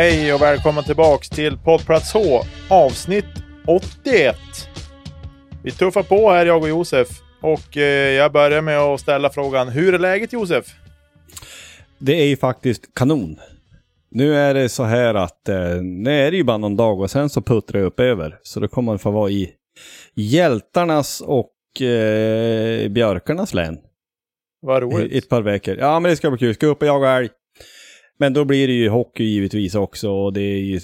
Hej och välkommen tillbaks till poddplats H, avsnitt 81. Vi tuffar på här, jag och Josef. Och eh, jag börjar med att ställa frågan, hur är läget Josef? Det är ju faktiskt kanon. Nu är det så här att eh, nu är det ju bara någon dag och sen så puttrar det upp över. Så då kommer man få vara i hjältarnas och eh, björkarnas län. Vad I roligt. ett par veckor. Ja men det ska bli kul. Ska upp och jaga älg. Men då blir det ju hockey givetvis också och det är ju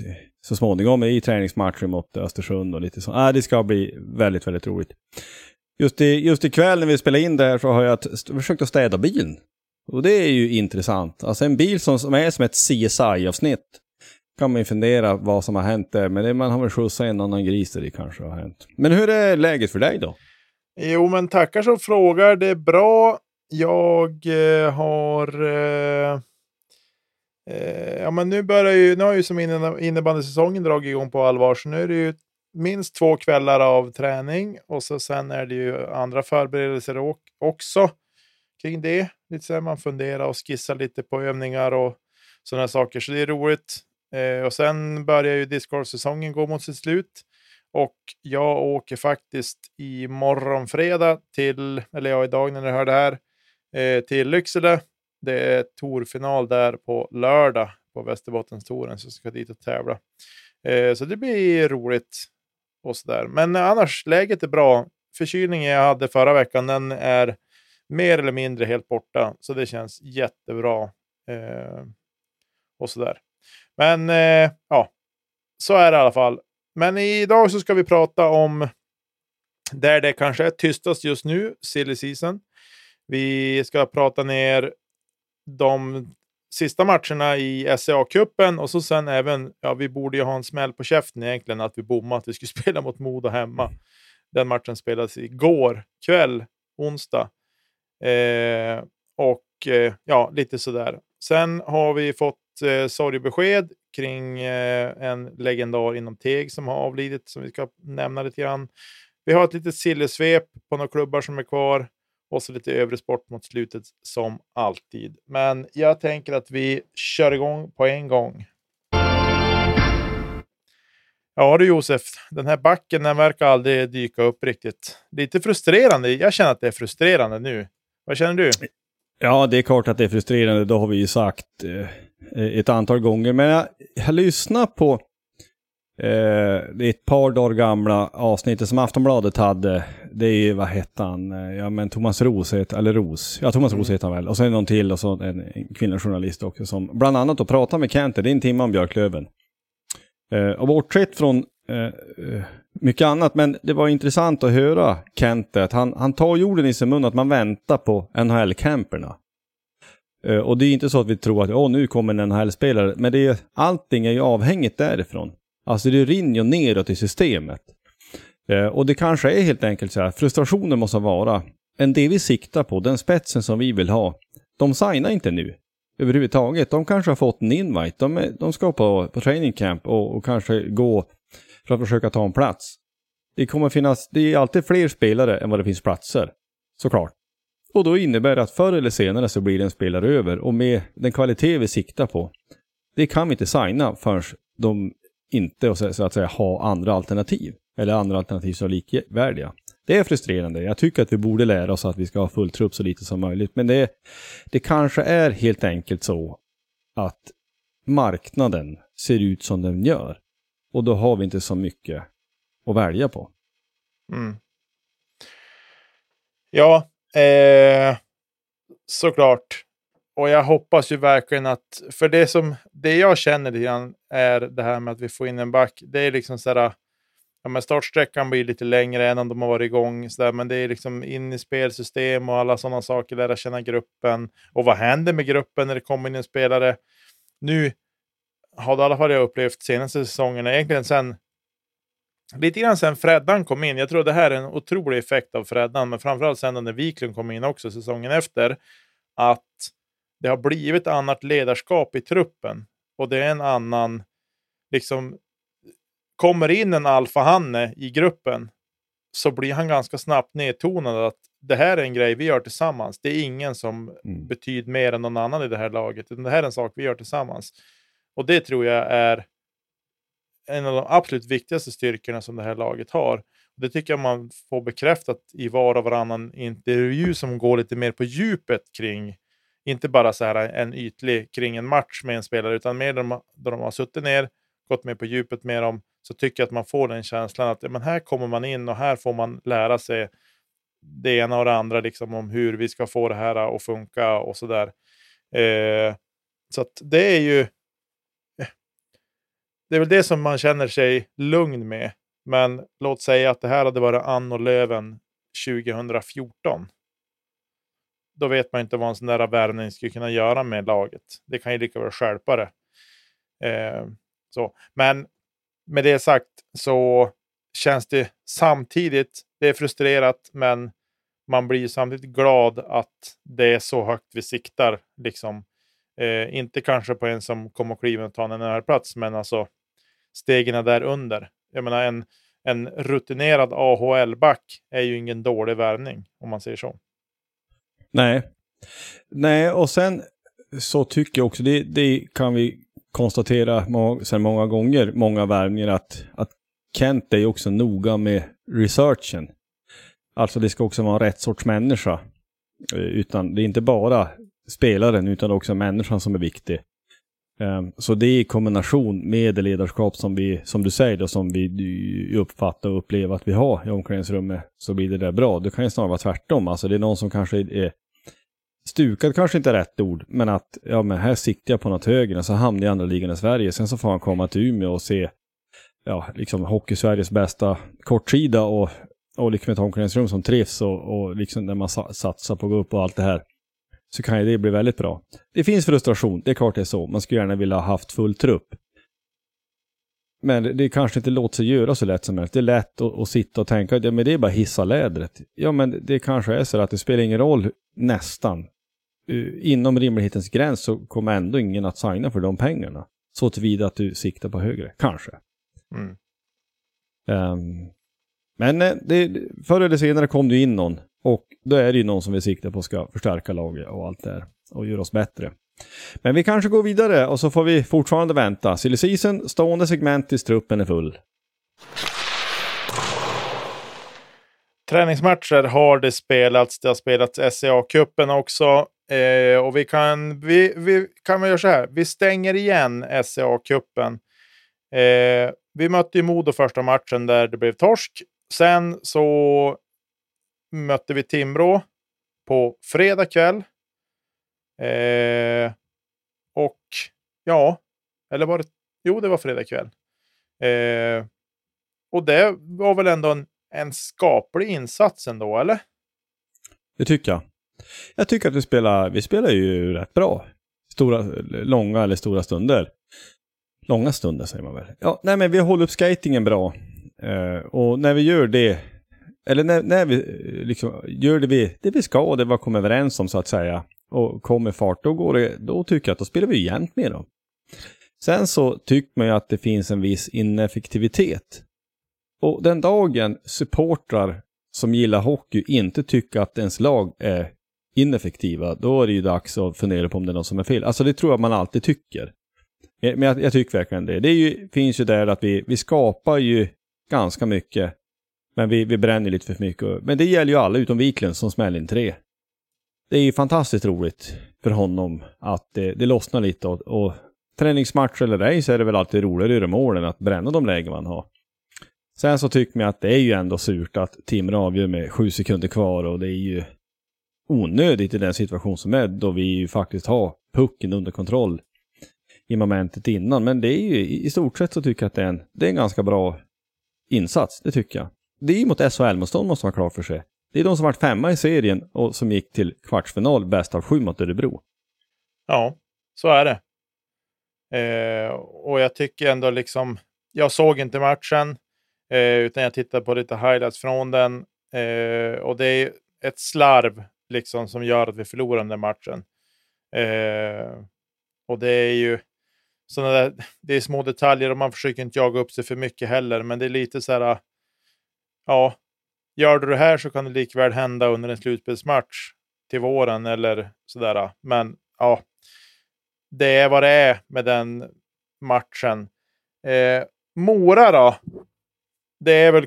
så småningom i träningsmatcher mot Östersund och lite sånt. Ja, äh, det ska bli väldigt, väldigt roligt. Just, i, just ikväll när vi spelar in det här så har jag försökt att städa bilen. Och det är ju intressant. Alltså en bil som, som är som ett CSI-avsnitt. Kan man ju fundera vad som har hänt där. Men det, man har väl skjutsat en annan gris där det kanske har hänt. Men hur är läget för dig då? Jo, men tackar som frågar. Det är bra. Jag eh, har... Eh, eh, ja, men nu börjar ju... Nu har ju som innebandysäsongen dragit igång på allvar. Så nu är det ju minst två kvällar av träning. Och så sen är det ju andra förberedelser också kring det. Lite så här man funderar och skissar lite på övningar och sådana saker. Så det är roligt. Eh, och sen börjar ju discgolfsäsongen gå mot sitt slut. Och jag åker faktiskt imorgon fredag till, eller ja, idag när ni hör det här, eh, till Lycksele. Det är torfinal där på lördag på Västerbottenstouren, så jag ska dit och tävla. Eh, så det blir roligt och sådär. Men annars, läget är bra. Förkylningen jag hade förra veckan, den är mer eller mindre helt borta, så det känns jättebra. Eh, och sådär. Men eh, ja, så är det i alla fall. Men idag så ska vi prata om där det kanske är tystast just nu, silly season. Vi ska prata ner de sista matcherna i SCA-cupen och så sen även, ja vi borde ju ha en smäll på käften egentligen att vi bommade att vi skulle spela mot Modo hemma. Den matchen spelades igår kväll, onsdag. Eh, och eh, ja, lite sådär. Sen har vi fått eh, sorgebesked kring eh, en legendar inom Teg som har avlidit som vi ska nämna lite grann. Vi har ett litet sillesvep på några klubbar som är kvar och så lite övrig sport mot slutet som alltid. Men jag tänker att vi kör igång på en gång. Ja du Josef, den här backen den verkar aldrig dyka upp riktigt. Lite frustrerande. Jag känner att det är frustrerande nu. Vad känner du? Ja, det är klart att det är frustrerande. Det har vi ju sagt eh, eh ett antal gånger. Men jag, jag lyssnar på eh, det ett par dagar gamla avsnittet som Aftonbladet hade det är ju, vad hette han, ja men Thomas Ros, eller Ros, ja Thomas Ros heter han väl. Och sen någon till och så en, kvinnlig journalist också som bland annat då pratar med Kenter, det är en timme om Björklöven. Eh, och bortsett från eh, eh, mycket annat, men det var intressant att höra Kenter, att han, han tar jorden i sin mun att man väntar på NHL-camperna. Eh, och det är inte så att vi tror att åh, nu kommer en NHL-spelare, men det är, allting är ju avhängigt därifrån. Alltså det rinner ju neråt i systemet. Eh, och det kanske är helt enkelt så här, frustrationen måste vara, en det vi siktar på, den spetsen som vi vill ha, de signar inte nu. Överhuvudtaget. De kanske har fått en invite, de, är, de ska på, på training camp och, och kanske gå för att försöka ta en plats. Det kommer finnas, det är alltid fler spelare än vad det finns platser. Såklart. Och då innebär det att förr eller senare så blir det en spelare över och med den kvalitet vi siktar på, det kan vi inte signa förrän de inte så så att säga ha andra alternativ. Eller andra alternativ som är likvärdiga. Det är frustrerande. Jag tycker att vi borde lära oss att vi ska ha full trupp så lite som möjligt. Men det, det kanske är helt enkelt så att marknaden ser ut som den gör. Och då har vi inte så mycket att välja på. Mm. Ja, eh, såklart. Och jag hoppas ju verkligen att, för det som, det jag känner lite grann är det här med att vi får in en back. Det är liksom sådär, ja men startsträckan blir lite längre än om de har varit igång, så där, men det är liksom in i spelsystem och alla sådana saker, lära känna gruppen. Och vad händer med gruppen när det kommer in en spelare? Nu har det i alla fall jag upplevt senaste säsongerna, egentligen sen lite grann sen Freddan kom in. Jag tror det här är en otrolig effekt av Freddan, men framförallt sen när Wiklund kom in också säsongen efter, att det har blivit annat ledarskap i truppen och det är en annan, liksom, kommer in en alfahanne i gruppen så blir han ganska snabbt nedtonad att det här är en grej vi gör tillsammans. Det är ingen som Mm. betyder mer än någon annan i det här laget, utan det här är en sak vi gör tillsammans. Och det tror jag är en av de absolut viktigaste styrkorna som det här laget har. Det tycker jag man får bekräftat i var och varannan intervju som går lite mer på djupet kring, inte bara så här en ytlig kring en match med en spelare, utan mer där de, där de har suttit ner, gått mer på djupet med dem, så tycker jag att man får den känslan att ja, men här kommer man in och här får man lära sig det ena och det andra liksom om hur vi ska få det här att funka och sådär. Eh, så att det är ju eh, det är väl det som man känner sig lugn med. Men låt säga att det här hade varit Anno Löven 2014. Då vet man inte vad en sån där värvning skulle kunna göra med laget. Det kan ju lika väl stjälpa det. Eh, så. Men med det sagt så känns det samtidigt, det är frustrerat, men man blir samtidigt glad att det är så högt vi siktar. Liksom. Eh, inte kanske på en som kommer och kliva och ta en här plats, men alltså stegen där under. Jag menar en, en rutinerad AHL-back är ju ingen dålig värvning om man säger så. Nej. Nej, och sen så tycker jag också, det, det kan vi konstatera må, sen många gånger, många värvningar, att, att Kent är också noga med researchen. Alltså det ska också vara rätt sorts människa. Eh, utan det är inte bara spelaren, utan också människan som är viktig. Ehm, så det är i kombination med det ledarskap som vi, som du säger då, som vi uppfattar och upplever att vi har i omklädningsrummet, så blir det där bra. Det kan ju snarare vara tvärtom. Alltså det är någon som kanske är stukad, kanske inte är rätt ord, men att ja, men här siktar jag på något högre, så hamnar jag i andra ligan i Sverige. Sen så får han komma till Umeå och se ja, liksom Hockey-Sveriges bästa kortsida och, och liksom ett omklädningsrum som trivs och, och liksom när man satsar på att gå upp och allt det här så kan ju det bli väldigt bra. Det finns frustration, det är klart det är så. Man skulle gärna vilja ha haft full trupp. Men det, kanske inte låter sig göra så lätt som möjligt. Det är lätt att, att sitta och tänka att ja, men det är bara hissa lädret. Ja, men det kanske är så att det spelar ingen roll nästan. Uh, inom rimlighetens gräns så kommer ändå ingen att signa för de pengarna. Så tillvida att du siktar på högre, kanske. Mm. Ehm, men eh, det, förr eller senare kom det in någon. Och då är det ju någon som vi siktar på ska förstärka laget och allt det här. Och göra oss bättre. Men vi kanske går vidare och så får vi fortfarande vänta. Silly season, stående segment tills truppen är full. Träningsmatcher har det spelats. Det har spelats SCA-cupen också. Eh, och vi kan, vi, vi kan väl göra så här. Vi stänger igen SCA-cupen. Eh, vi mötte ju Modo första matchen där det blev torsk. Sen så mötte vi Timrå på fredag kväll. Eh, och ja, eller var det? Jo, det var fredag kväll. Eh, och det var väl ändå en, en skaplig insats ändå, eller? Det tycker jag. Jag tycker att vi spelar, vi spelar ju rätt bra. Stora, långa eller stora stunder. Långa stunder säger man väl. Ja, nej men vi håller upp skatingen bra. Uh, och när vi gör det, eller när, när vi eh, liksom gör det vi, det vi ska och det vi kommer överens om så att säga. Och kommer fart, då, går det, då tycker jag att då spelar vi jämnt med dem. Sen så tycker man ju att det finns en viss ineffektivitet. Och den dagen supportrar som gillar hockey inte tycker att ens lag är ineffektiva, då är det ju dags att fundera på om det är något som är fel. Alltså det tror jag man alltid tycker. Eh, men jag, jag tycker verkligen det. Det ju, finns ju där att vi, vi skapar ju ganska mycket, men vi, vi bränner lite för mycket. Men det gäller ju alla utom Wiklund som smäller in tre. Det är ju fantastiskt roligt för honom att det, det lossnar lite och, och träningsmatch eller ej så är det väl alltid roligare i de målen än att bränna de lägen man har. Sen så tycker man att det är ju ändå surt att Timrå avgör med sju sekunder kvar och det är ju onödigt i den situation som är då vi ju faktiskt har pucken under kontroll i momentet innan. Men det är ju i stort sett så tycker jag att det är en, det är en ganska bra insats, det tycker jag. Det är ju mot SHL-motstånd måste man ha klart för sig. Det är de som varit femma i serien och som gick till kvartsfinal bäst av sju mot Örebro. Ja, så är det. Eh, och jag tycker ändå liksom, jag såg inte matchen, eh, utan jag tittade på lite highlights från den. Eh, och det är ett slarv liksom som gör att vi förlorar den där matchen. Eh, och det är ju sådana där, det är små detaljer och man försöker inte jaga upp sig för mycket heller, men det är lite så här, ah, ja, gör du det här så kan det likväl hända under en slutspelsmatch till våren eller sådär. Ah. Men ja, det är vad det är med den matchen. Eh, Mora då? Det är väl,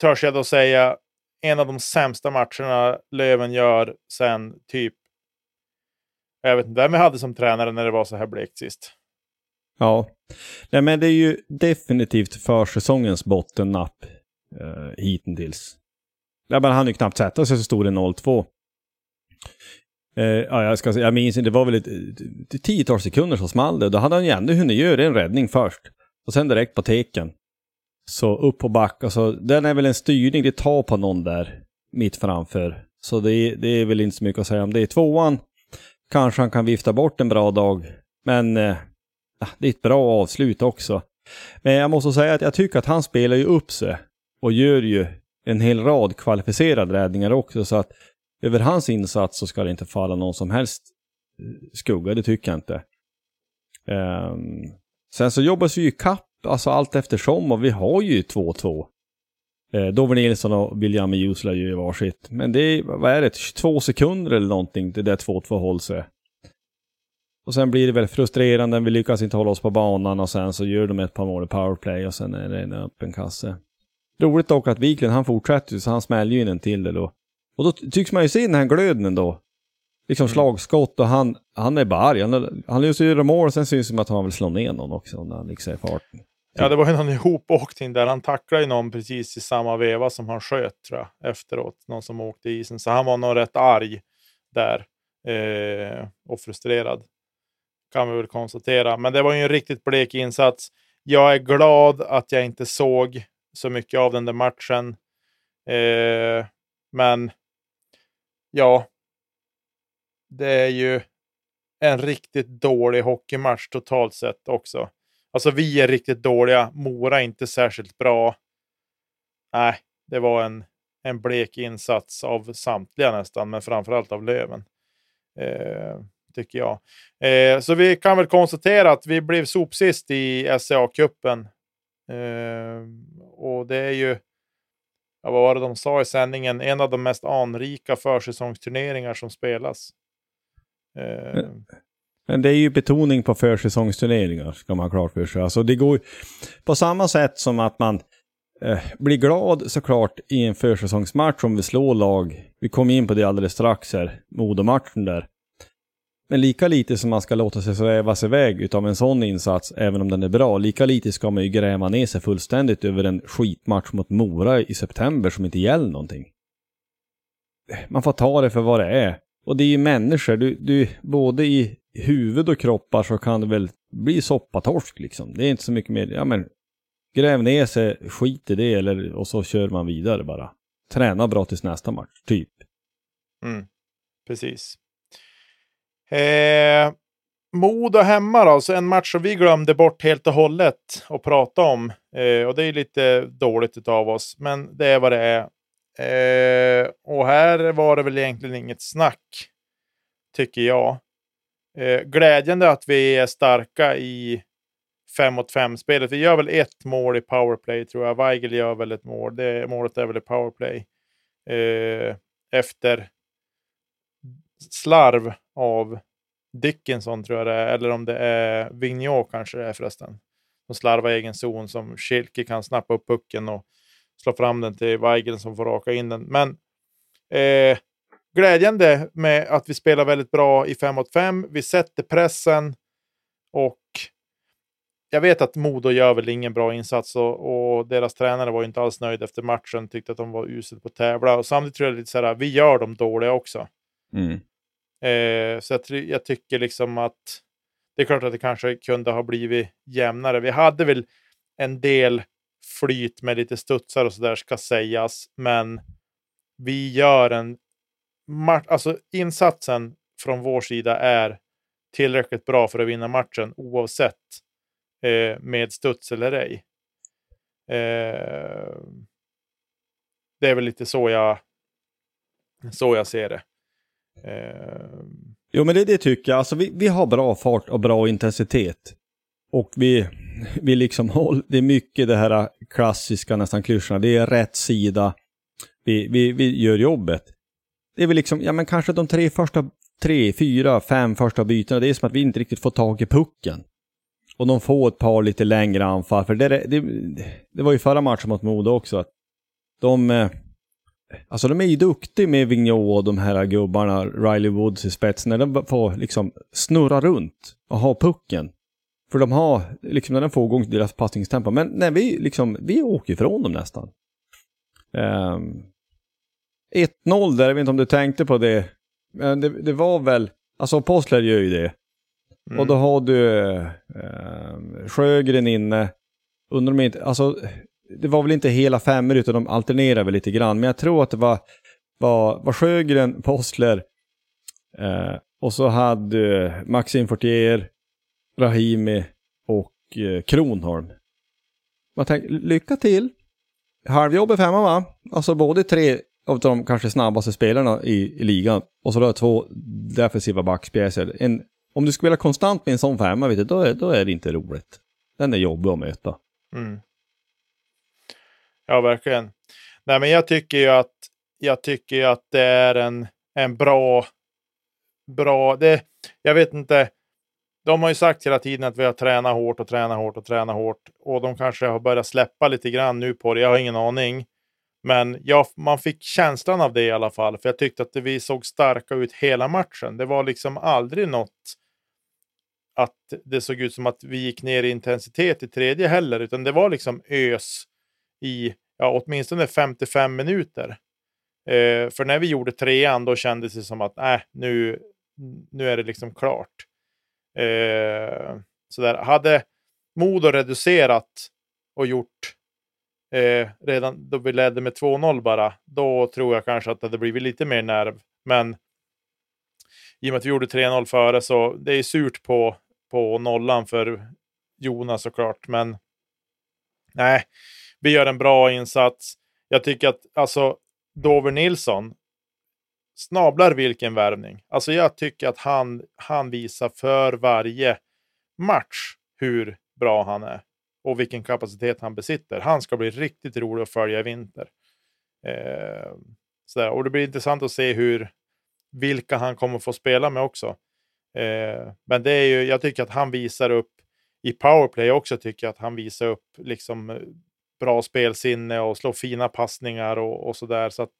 törs jag då säga, en av de sämsta matcherna Löven gör sen typ... Jag vet inte vem jag hade som tränare när det var så här blekt sist. Ja, Nej, men det är ju definitivt försäsongens bottennapp eh, hittills. Ja, men han ju knappt sätta sig så stor i 0-2. Eh, ja, jag, ska, jag minns inte, det var väl ett, ett tiotal sekunder som small det. Då hade han ju ändå hunnit göra en räddning först. Och sen direkt på teken. Så upp på back, alltså den är väl en styrning, det tar på någon där mitt framför. Så det är, det är väl inte så mycket att säga om det. Tvåan kanske han kan vifta bort en bra dag. Men eh, ah, det är ett bra avslut också. Men jag måste säga att jag tycker att han spelar ju upp sig och gör ju en hel rad kvalificerade räddningar också. Så att över hans insats så ska det inte falla någon som helst eh, skugga, det tycker jag inte. Um, sen så jobbas vi ju kapp, alltså allt eftersom och vi har ju 2-2. Eh, Dover Nilsson och William Jusla gör ju varsitt. Men det är, vad är det, 22 sekunder eller någonting, det där 2-2 hålls. sig. Och sen blir det väl frustrerande, vi lyckas inte hålla oss på banan och sen så gör de ett par mål i powerplay och sen är det en öppen kasse. Roligt dock att Wiklund, han fortsätter ju så han smäller ju in en till det då. Och då tycks man ju se den här glöden då. Liksom Mm. slagskott och han, han är bara arg. Han, han ju göra mål och sen syns det som att han vill slå ner någon också när han liksom är i farten. Ja, det var ju någon ihopåkning där. Han tacklade ju någon precis i samma veva som han sköt, tror jag, efteråt. Någon som åkte i isen. Så han var nog rätt arg där. Eh, och frustrerad. Kan vi väl konstatera. Men det var ju en riktigt blek insats. Jag är glad att jag inte såg så mycket av den där matchen. Eh, men ja, det är ju en riktigt dålig hockeymatch totalt sett också. Alltså vi är riktigt dåliga, Mora är inte särskilt bra. Nej, det var en, en blek insats av samtliga nästan, men framförallt av Löven. Eh, tycker jag. Eh, så vi kan väl konstatera att vi blev sopsist i SCA-cupen. Eh, och det är ju, ja, vad var det de sa i sändningen, en av de mest anrika försäsongsturneringar som spelas. Eh, Men det är ju betoning på försäsongsturneringar, ska man ha klart för sig. Alltså det går på samma sätt som att man eh, blir glad såklart i en försäsongsmatch om vi slår lag. Vi kom in på det alldeles strax här, Modomatchen där. Men lika lite som man ska låta sig svävas iväg utav en sån insats, även om den är bra, lika lite ska man ju gräva ner sig fullständigt över en skitmatch mot Mora i september som inte gäller någonting. man får ta det för vad det är. Och det är ju människor, du, du, både i huvud och kroppar så kan det väl bli soppatorsk liksom. Det är inte så mycket mer, ja men gräv ner sig, skit i det eller, och så kör man vidare bara. Träna bra tills nästa match, typ. Mm. Precis. Eh, Modo hemma då, så en match som vi glömde bort helt och hållet att prata om. Eh, och det är lite dåligt av oss, men det är vad det är. Eh, och här var det väl egentligen inget snack, tycker jag. Eh, glädjande att vi är starka i 5 mot 5-spelet. Vi gör väl ett mål i powerplay, tror jag. Weigel gör väl ett mål. Det målet är väl i powerplay. Eh, efter slarv av Dickinson tror jag det är, eller om det är Vigneault kanske det är förresten. Som slarvar i egen zon som Schilke kan snappa upp pucken och slå fram den till Weigel som får raka in den. Men eh, glädjande med att vi spelar väldigt bra i 5 mot 5. Vi sätter pressen och jag vet att Modo gör väl ingen bra insats och, och, deras tränare var inte alls nöjd efter matchen. Tyckte att de var uselt på att tävla och samtidigt tror jag lite så här, vi gör dem dåliga också. Mm. Eh, så jag, jag, tycker liksom att det är klart att det kanske kunde ha blivit jämnare. Vi hade väl en del flyt med lite studsar och sådär ska sägas, men vi gör en alltså insatsen från vår sida är tillräckligt bra för att vinna matchen oavsett eh, med studs eller ej. Eh, det är väl lite så jag, så jag ser det. Eh... Jo men det, det tycker jag. Alltså vi, vi har bra fart och bra intensitet. Och vi, vi liksom håller, det är mycket det här klassiska nästan klyschorna. Det är rätt sida. Vi, vi, vi gör jobbet. Det är väl liksom, ja men kanske de tre första, tre, fyra, fem första bytena. Det är som att vi inte riktigt får tag i pucken. Och de får ett par lite längre anfall. För det, det, det var ju förra matchen mot Modo också. Att de, eh, Alltså de är ju duktiga med Vigneault och de här gubbarna, Riley Woods i spetsen, när de får liksom snurra runt och ha pucken. För de har, liksom när de får igång deras passningstempo. Men när vi liksom, vi åker ifrån dem nästan. Um, 1-0 där, jag vet inte om du tänkte på det. Men det, det var väl, alltså Postler gör ju det. Mm. Och då har du uh, Sjögren inne. Undrar om inte, alltså det var väl inte hela fem minuter, de alternerade väl lite grann. Men jag tror att det var, var, var Sjögren, Postler eh, och så hade Maxim Fortier, Rahimi och eh, Kronholm. Man tänkte, lycka till! Halvjobb är femma va? Alltså både tre av de kanske snabbaste spelarna i, i ligan och så då två defensiva backspjäser. En, om du spelar konstant med en sån femma, vet du, då, är, då är det inte roligt. Den är jobbig att möta. Mm. Ja, verkligen. Nej, men jag tycker ju att jag tycker ju att det är en, en bra, bra, det, jag vet inte. De har ju sagt hela tiden att vi har tränat hårt och tränat hårt och tränat hårt och de kanske har börjat släppa lite grann nu på det. Jag har ingen aning. Men jag, man fick känslan av det i alla fall, för jag tyckte att vi såg starka ut hela matchen. Det var liksom aldrig något att det såg ut som att vi gick ner i intensitet i tredje heller, utan det var liksom ös i ja, åtminstone 55 minuter. Eh, för när vi gjorde trean, då kändes det som att äh, nu, nu är det liksom klart. Eh, så där. Hade Modo reducerat och gjort eh, redan då vi ledde med 2-0 bara, då tror jag kanske att det hade blivit lite mer nerv. Men i och med att vi gjorde 3-0 före så det är surt på, på nollan för Jonas såklart. Men nej, vi gör en bra insats. Jag tycker att alltså Dover Nilsson snablar vilken värvning. Alltså jag tycker att han, han visar för varje match hur bra han är och vilken kapacitet han besitter. Han ska bli riktigt rolig att följa i vinter. Eh, sådär. Och det blir intressant att se hur vilka han kommer få spela med också. Eh, men det är ju, jag tycker att han visar upp i powerplay också tycker jag att han visar upp liksom eh, bra spelsinne och slå fina passningar och, och sådär. Så att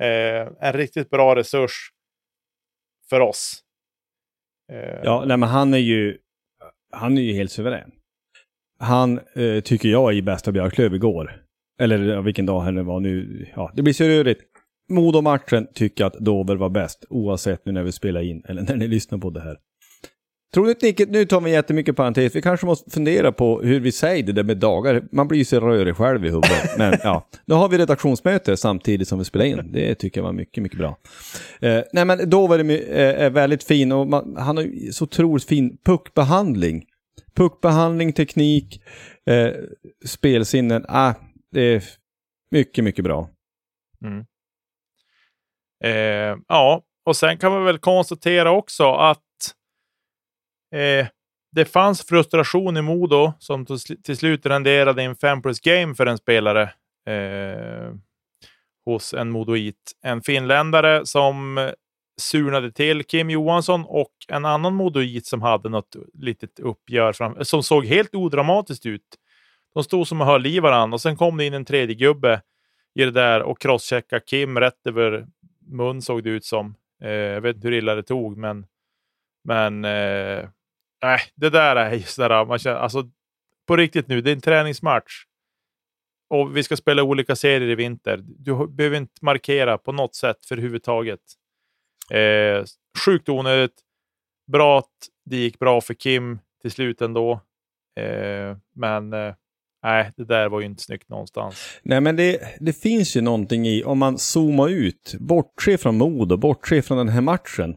eh, en riktigt bra resurs för oss. Eh. Ja, nej, men han är ju, han är ju helt suverän. Han eh, tycker jag är i bästa Björklöv igår. Eller ja, vilken dag det var nu. Ja, det blir så rörigt. Modo-matchen tycker jag att Dover var bäst, oavsett nu när vi spelar in eller när ni lyssnar på det här. Tror du inte, nu tar vi jättemycket parentes, vi kanske måste fundera på hur vi säger det där med dagar. Man blir ju så rörig själv i huvudet. Men ja, nu har vi redaktionsmöte samtidigt som vi spelar in. Det tycker jag var mycket, mycket bra. Eh, nej men Dover är, är väldigt fin och man, han har så otroligt fin puckbehandling. Puckbehandling, teknik, eh, spelsinnen. Ah, det är mycket, mycket bra. Mm. Eh, ja, och sen kan man väl konstatera också att eh, det fanns frustration i Modo som till slut renderade i en 5 plus game för en spelare eh, hos en Modoit. En finländare som surnade till Kim Johansson och en annan Modoit som hade något litet uppgör fram, som såg helt odramatiskt ut. De stod som och höll i varandra och sen kom det in en tredje gubbe i det där och crosscheckade Kim rätt över mun såg det ut som. Eh, jag vet inte hur illa det tog, men, men eh, nej, det där är just där, man känner, alltså, på riktigt nu, det är en träningsmatch. Och vi ska spela olika serier i vinter. Du behöver inte markera på något sätt för överhuvudtaget. Eh, sjukt onödigt. Bra att det gick bra för Kim till slut ändå. Eh, men eh, nej, det där var ju inte snyggt någonstans. Nej, men det, det finns ju någonting i, om man zoomar ut, bortse från mod och bortse från den här matchen.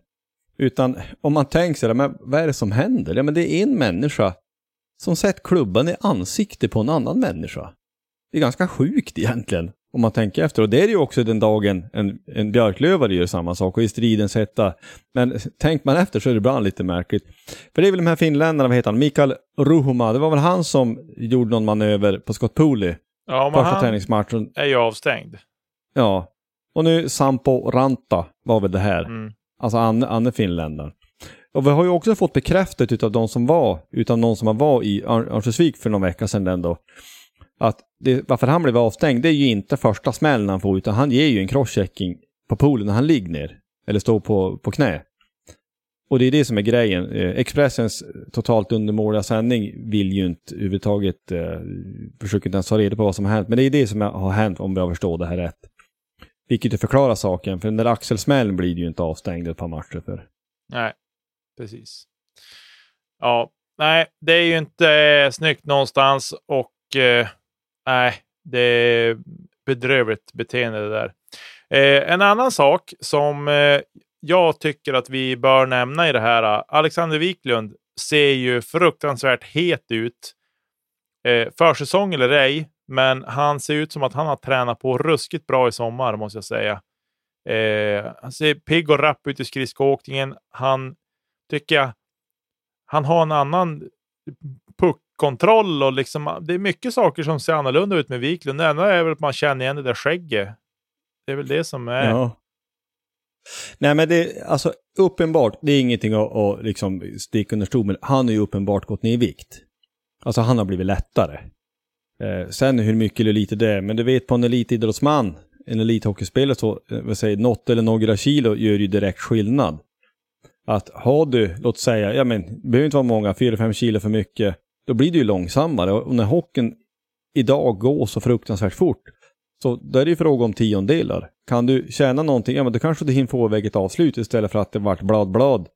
Utan om man tänker sig, men vad är det som händer? Ja, men det är en människa som sett klubban i ansikte på en annan människa. Det är ganska sjukt egentligen. Om man tänker efter. Och det är ju också den dagen en, en björklövare gör samma sak och i striden sätta. Men tänker man efter så är det ibland lite märkligt. För det är väl de här finländarna, vad heter han, Mikael Ruhuma, det var väl han som gjorde någon manöver på Scott Pooley. Ja, men Första träningsmatchen. är ju avstängd. Ja. Och nu Sampo Ranta var väl det här. Mm. Alltså Anne, Anne finländaren. Och vi har ju också fått bekräftat utav de som var, utav någon som var i Örnsköldsvik för någon vecka sedan ändå, att det, varför han blev avstängd, det är ju inte första smällen han får, utan han ger ju en crosschecking på poolen när han ligger ner. Eller står på, på knä. Och det är det som är grejen. Eh, Expressens totalt undermåliga sändning vill ju inte överhuvudtaget, eh, försöker inte ens ta reda på vad som har hänt. Men det är det som har hänt om jag förstår det här rätt. Vilket ju förklarar saken, för den där axelsmällen blir ju inte avstängd ett par matcher för. Nej, precis. Ja, nej, det är ju inte eh, snyggt någonstans och eh, nej, det är bedrövligt beteende det där. Eh, en annan sak som eh, jag tycker att vi bör nämna i det här. Alexander Wiklund ser ju fruktansvärt het ut. Eh, försäsong eller ej, men han ser ut som att han har tränat på ruskigt bra i sommar, måste jag säga. Eh, han ser pigg och rapp ut i skridskoåkningen. Han tycker jag, han har en annan puckkontroll och liksom, det är mycket saker som ser annorlunda ut med Wiklund. Det enda är väl att man känner igen det där skägget. Det är väl det som är... Ja. Nej men det, alltså uppenbart, det är ingenting att, att liksom sticka under stol med. Han har ju uppenbart gått ner i vikt. Alltså han har blivit lättare. Eh, sen hur mycket eller lite det är, men du vet på en elitidrottsman, en elithockeyspelare så, eh, vad säger, något eller några kilo gör ju direkt skillnad. Att har du, låt säga, ja men, det behöver inte vara många, 4-5 kilo för mycket, då blir det ju långsammare. Och när hockeyn idag går så fruktansvärt fort, så då är det ju fråga om tiondelar. Kan du tjäna någonting, ja men då kanske du hinner få iväg ett avslut istället för att det vart blad, blad,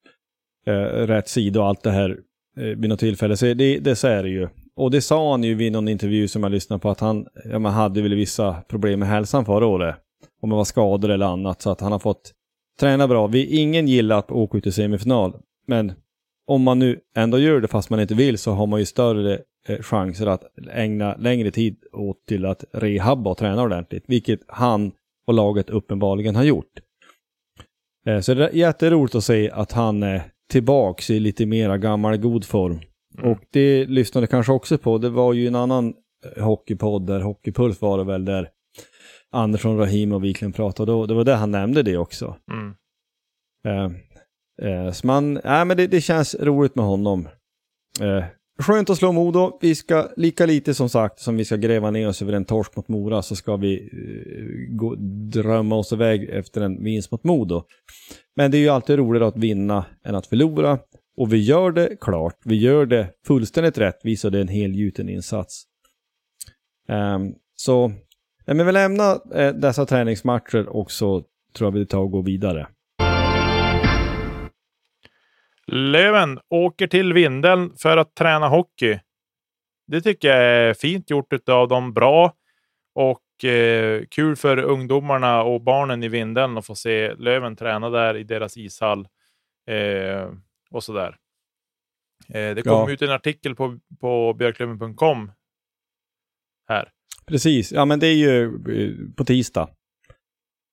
eh, rätt sida och allt det här eh, vid något tillfälle. Så det, det så är det ju. Och det sa han ju vid någon intervju som jag lyssnade på att han ja, man hade väl vissa problem med hälsan förra året. Om det var skador eller annat så att han har fått träna bra. Vi, ingen gillar att åka ut i semifinal. Men om man nu ändå gör det fast man inte vill så har man ju större eh, chanser att ägna längre tid åt till att rehabba och träna ordentligt. Vilket han och laget uppenbarligen har gjort. Eh, så det är jätteroligt att se att han är tillbaks i lite mera gammal god form. Mm. Och det lyssnade kanske också på, det var ju en annan eh, hockeypodd där, Hockeypuls var det väl, där Andersson, Rahim och Wiklund pratade. Och det var där han nämnde det också. Mm. Eh, eh, så man, äh, men det, det, känns roligt med honom. Eh, skönt att slå Modo. Vi ska, lika lite som sagt som vi ska gräva ner oss över en torsk mot Mora så ska vi uh, gå, drömma oss iväg efter en vinst mot Modo. Men det är ju alltid roligare att vinna än att förlora. Och vi gör det klart, vi gör det fullständigt rättvist och det är en helgjuten insats. Um, så Nej, men vi lämnar eh, dessa träningsmatcher och så tror jag vi tar och går vidare. Löven åker till Vindeln för att träna hockey. Det tycker jag är fint gjort av dem. Bra och eh, kul för ungdomarna och barnen i Vindeln att få se Löven träna där i deras ishall. Eh, och sådär. Eh, det kom Ja. ut en artikel på, på björklöven.com här. Precis, ja men det är ju eh, på tisdag.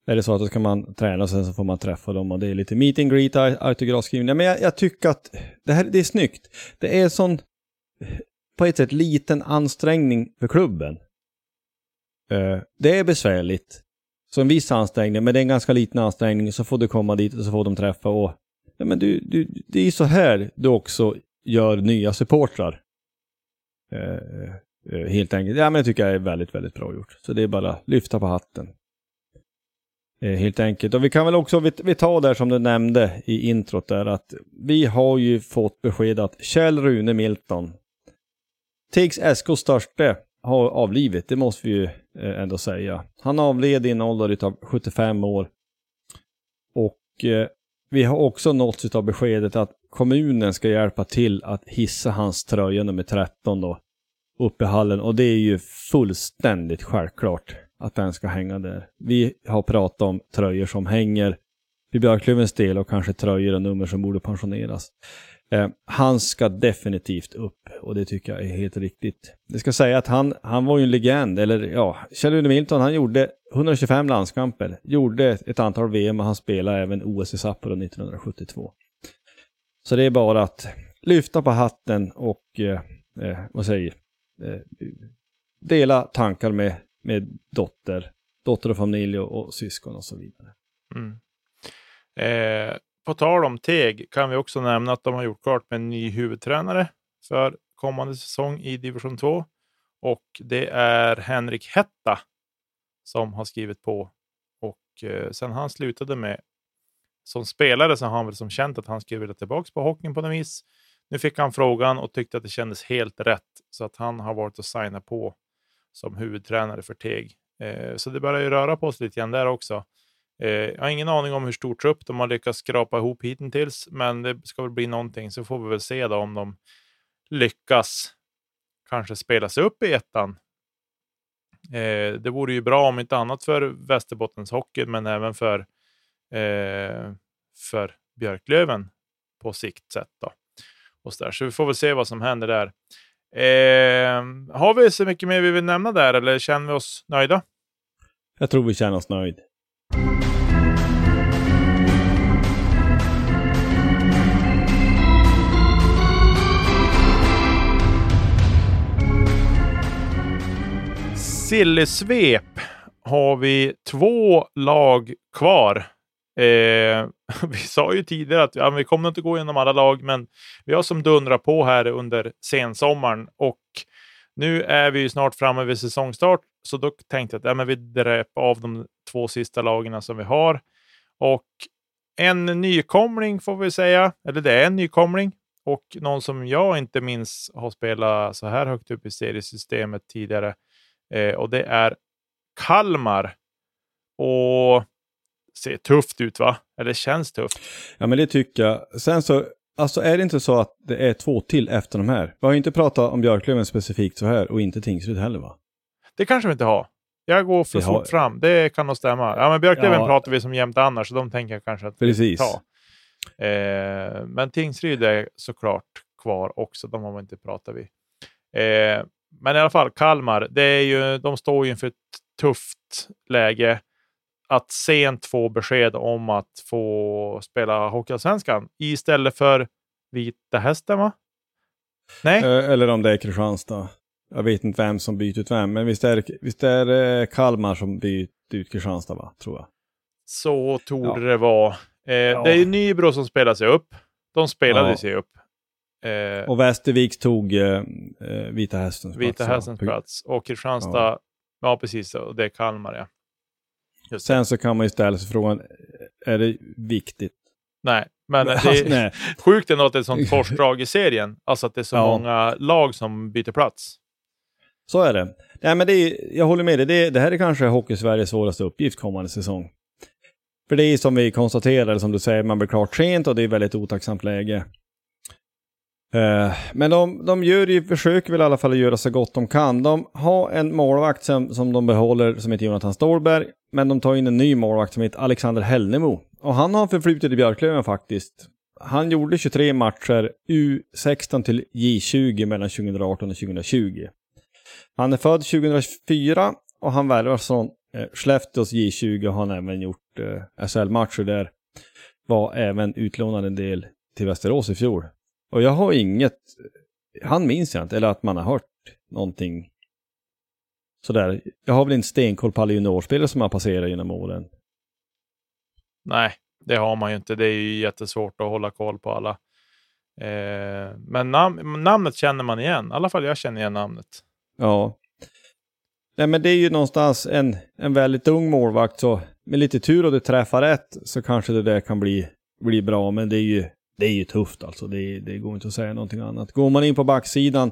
Är det så att då ska man träna och sen så får man träffa dem och det är lite meet and greet, au- autografskrivning. Men jag, jag tycker att det här det är snyggt. Det är sån, på ett sätt, liten ansträngning för klubben. Eh, det är besvärligt. Så en viss ansträngning, men det är en ganska liten ansträngning. Så får du komma dit och så får de träffa och... Nej, men du, du, det är så här du också gör nya supportrar. Eh, Eh, Helt enkelt. Ja, men det tycker jag är väldigt, väldigt bra gjort. Så det är bara att lyfta på hatten. Eh, Helt enkelt. Och vi kan väl också, vi, vi tar där som du nämnde i introt där att vi har ju fått besked att Kjell Rune Milton, Tigs SKs störste, har avlivit. Det måste vi ju eh, ändå säga. Han avled i en ålder av 75 år. Och eh, vi har också nåtts av beskedet att kommunen ska hjälpa till att hissa hans tröja nummer 13 då uppe i hallen och det är ju fullständigt självklart att den ska hänga där. Vi har pratat om tröjor som hänger i Björklövens del och kanske tröjor och nummer som borde pensioneras. Eh, han ska definitivt upp och det tycker jag är helt riktigt. Det ska säga att han, han var ju en legend, eller ja, Kjell-Rune Milton han gjorde 125 landskamper, gjorde ett antal VM och han spelade även OS i Sapporo 1972. Så det är bara att lyfta på hatten och eh, eh, vad säger eh, dela tankar med, med dotter, dotter och familj och, och syskon och så vidare. Mm. Eh, på tal om Teg kan vi också nämna att de har gjort klart med en ny huvudtränare för kommande säsong i division 2. Och det är Henrik Hetta som har skrivit på. Och eh, sen han slutade med som spelare så har han väl som känt att han skulle vilja tillbaka på hockeyn på något vis. Nu fick han frågan och tyckte att det kändes helt rätt så att han har varit och signat på som huvudtränare för Teg. Eh, så det börjar ju röra på sig lite grann där också. Eh, jag har ingen aning om hur stor trupp de har lyckats skrapa ihop hittills, men det ska väl bli någonting så får vi väl se då om de lyckas kanske spela sig upp i ettan. Eh, det vore ju bra om inte annat för Västerbottens hockey, men även för, eh, för Björklöven på sikt sett. Då. Och så, där. så vi får väl se vad som händer där. Eh, har vi så mycket mer vi vill nämna där eller känner vi oss nöjda? Jag tror vi känner oss nöjda. Sillesvep har vi två lag kvar. Eh, vi sa ju tidigare att ja, vi kommer inte gå igenom alla lag, men vi har som dundrar på här under sensommaren och nu är vi ju snart framme vid säsongstart, så då tänkte jag att ja, men vi dräper av de två sista lagen som vi har. Och en nykomling får vi säga, eller det är en nykomling och någon som jag inte minns har spelat så här högt upp i seriesystemet tidigare. Eh, och det är Kalmar. Och ser tufft ut va? Eller känns tufft. Ja men det tycker jag. Sen så, alltså är det inte så att det är två till efter de här? Vi har ju inte pratat om Björklöven specifikt så här och inte Tingsryd heller va? Det kanske vi inte har. Jag går för Vi fort har- fram. Det kan nog stämma. Ja, men Björklöven Ja. pratar vi som jämt annars, så de tänker jag kanske att vi Precis. ta. Eh, men Tingsryd är såklart kvar också. De har vi inte pratat vid. Eh, men i alla fall, Kalmar, det är ju, de står ju inför ett tufft läge. Att sent få besked om att få spela Hockeyallsvenskan istället för Vita Hästen, va? Nej? Eh, Eller om det är Kristianstad. Jag vet inte vem som byter ut vem, men visst är, visst är det Kalmar som byter ut Kristianstad va, tror jag. Så torde Ja. det vara. Eh, Det är ju Nybro som spelar sig upp. De spelade Ja. sig upp. Eh, Och Västerviks tog eh, eh, Vita Hästens Vita plats, ja. Hästens plats. Och Kristianstad, ja. Ja. precis. Och det är Kalmar, ja. Just det. Sen så kan man ju ställa sig frågan, är det viktigt? Nej, men det är nej. sjukt ändå att det är ett sånt korsdrag i serien. Alltså att det är så Ja. många lag som byter plats. Så är det. Nej, men det är, jag håller med dig. Det, det här är kanske Hockey-Sveriges svåraste uppgift kommande säsong. För det är som vi konstaterade, som du säger, man blir klart sent och det är väldigt otacksamt läge. Eh, men de, de gör ju, försöker väl i alla fall göra så gott de kan. De har en målvakt som, som de behåller som heter Jonathan Stålberg. Men de tar in en ny målvakt som heter Alexander Hellnemo. Och han har förflutit i Björklöven faktiskt. Han gjorde 23 matcher U16 till J20 mellan 2018 och 2020. Han är född 2004 och han värvas från eh, Skellefteås J20 och har även gjort eh, SHL-matcher där. Var även utlånad en del till Västerås i fjol. Och jag har inget, han minns jag inte, eller att man har hört någonting sådär. Jag har väl inte stenkoll på alla juniorspelare som har passerat genom åren. Nej, det har man ju inte. Det är ju jättesvårt att hålla koll på alla. Eh, men nam namnet känner man igen. I alla fall jag känner igen namnet. Ja. Nej, men det är ju någonstans en, en väldigt ung målvakt, så med lite tur och du träffar rätt så kanske det där kan bli, bli bra. Men det är ju, det är ju tufft alltså. Det, det går inte att säga någonting annat. Går man in på backsidan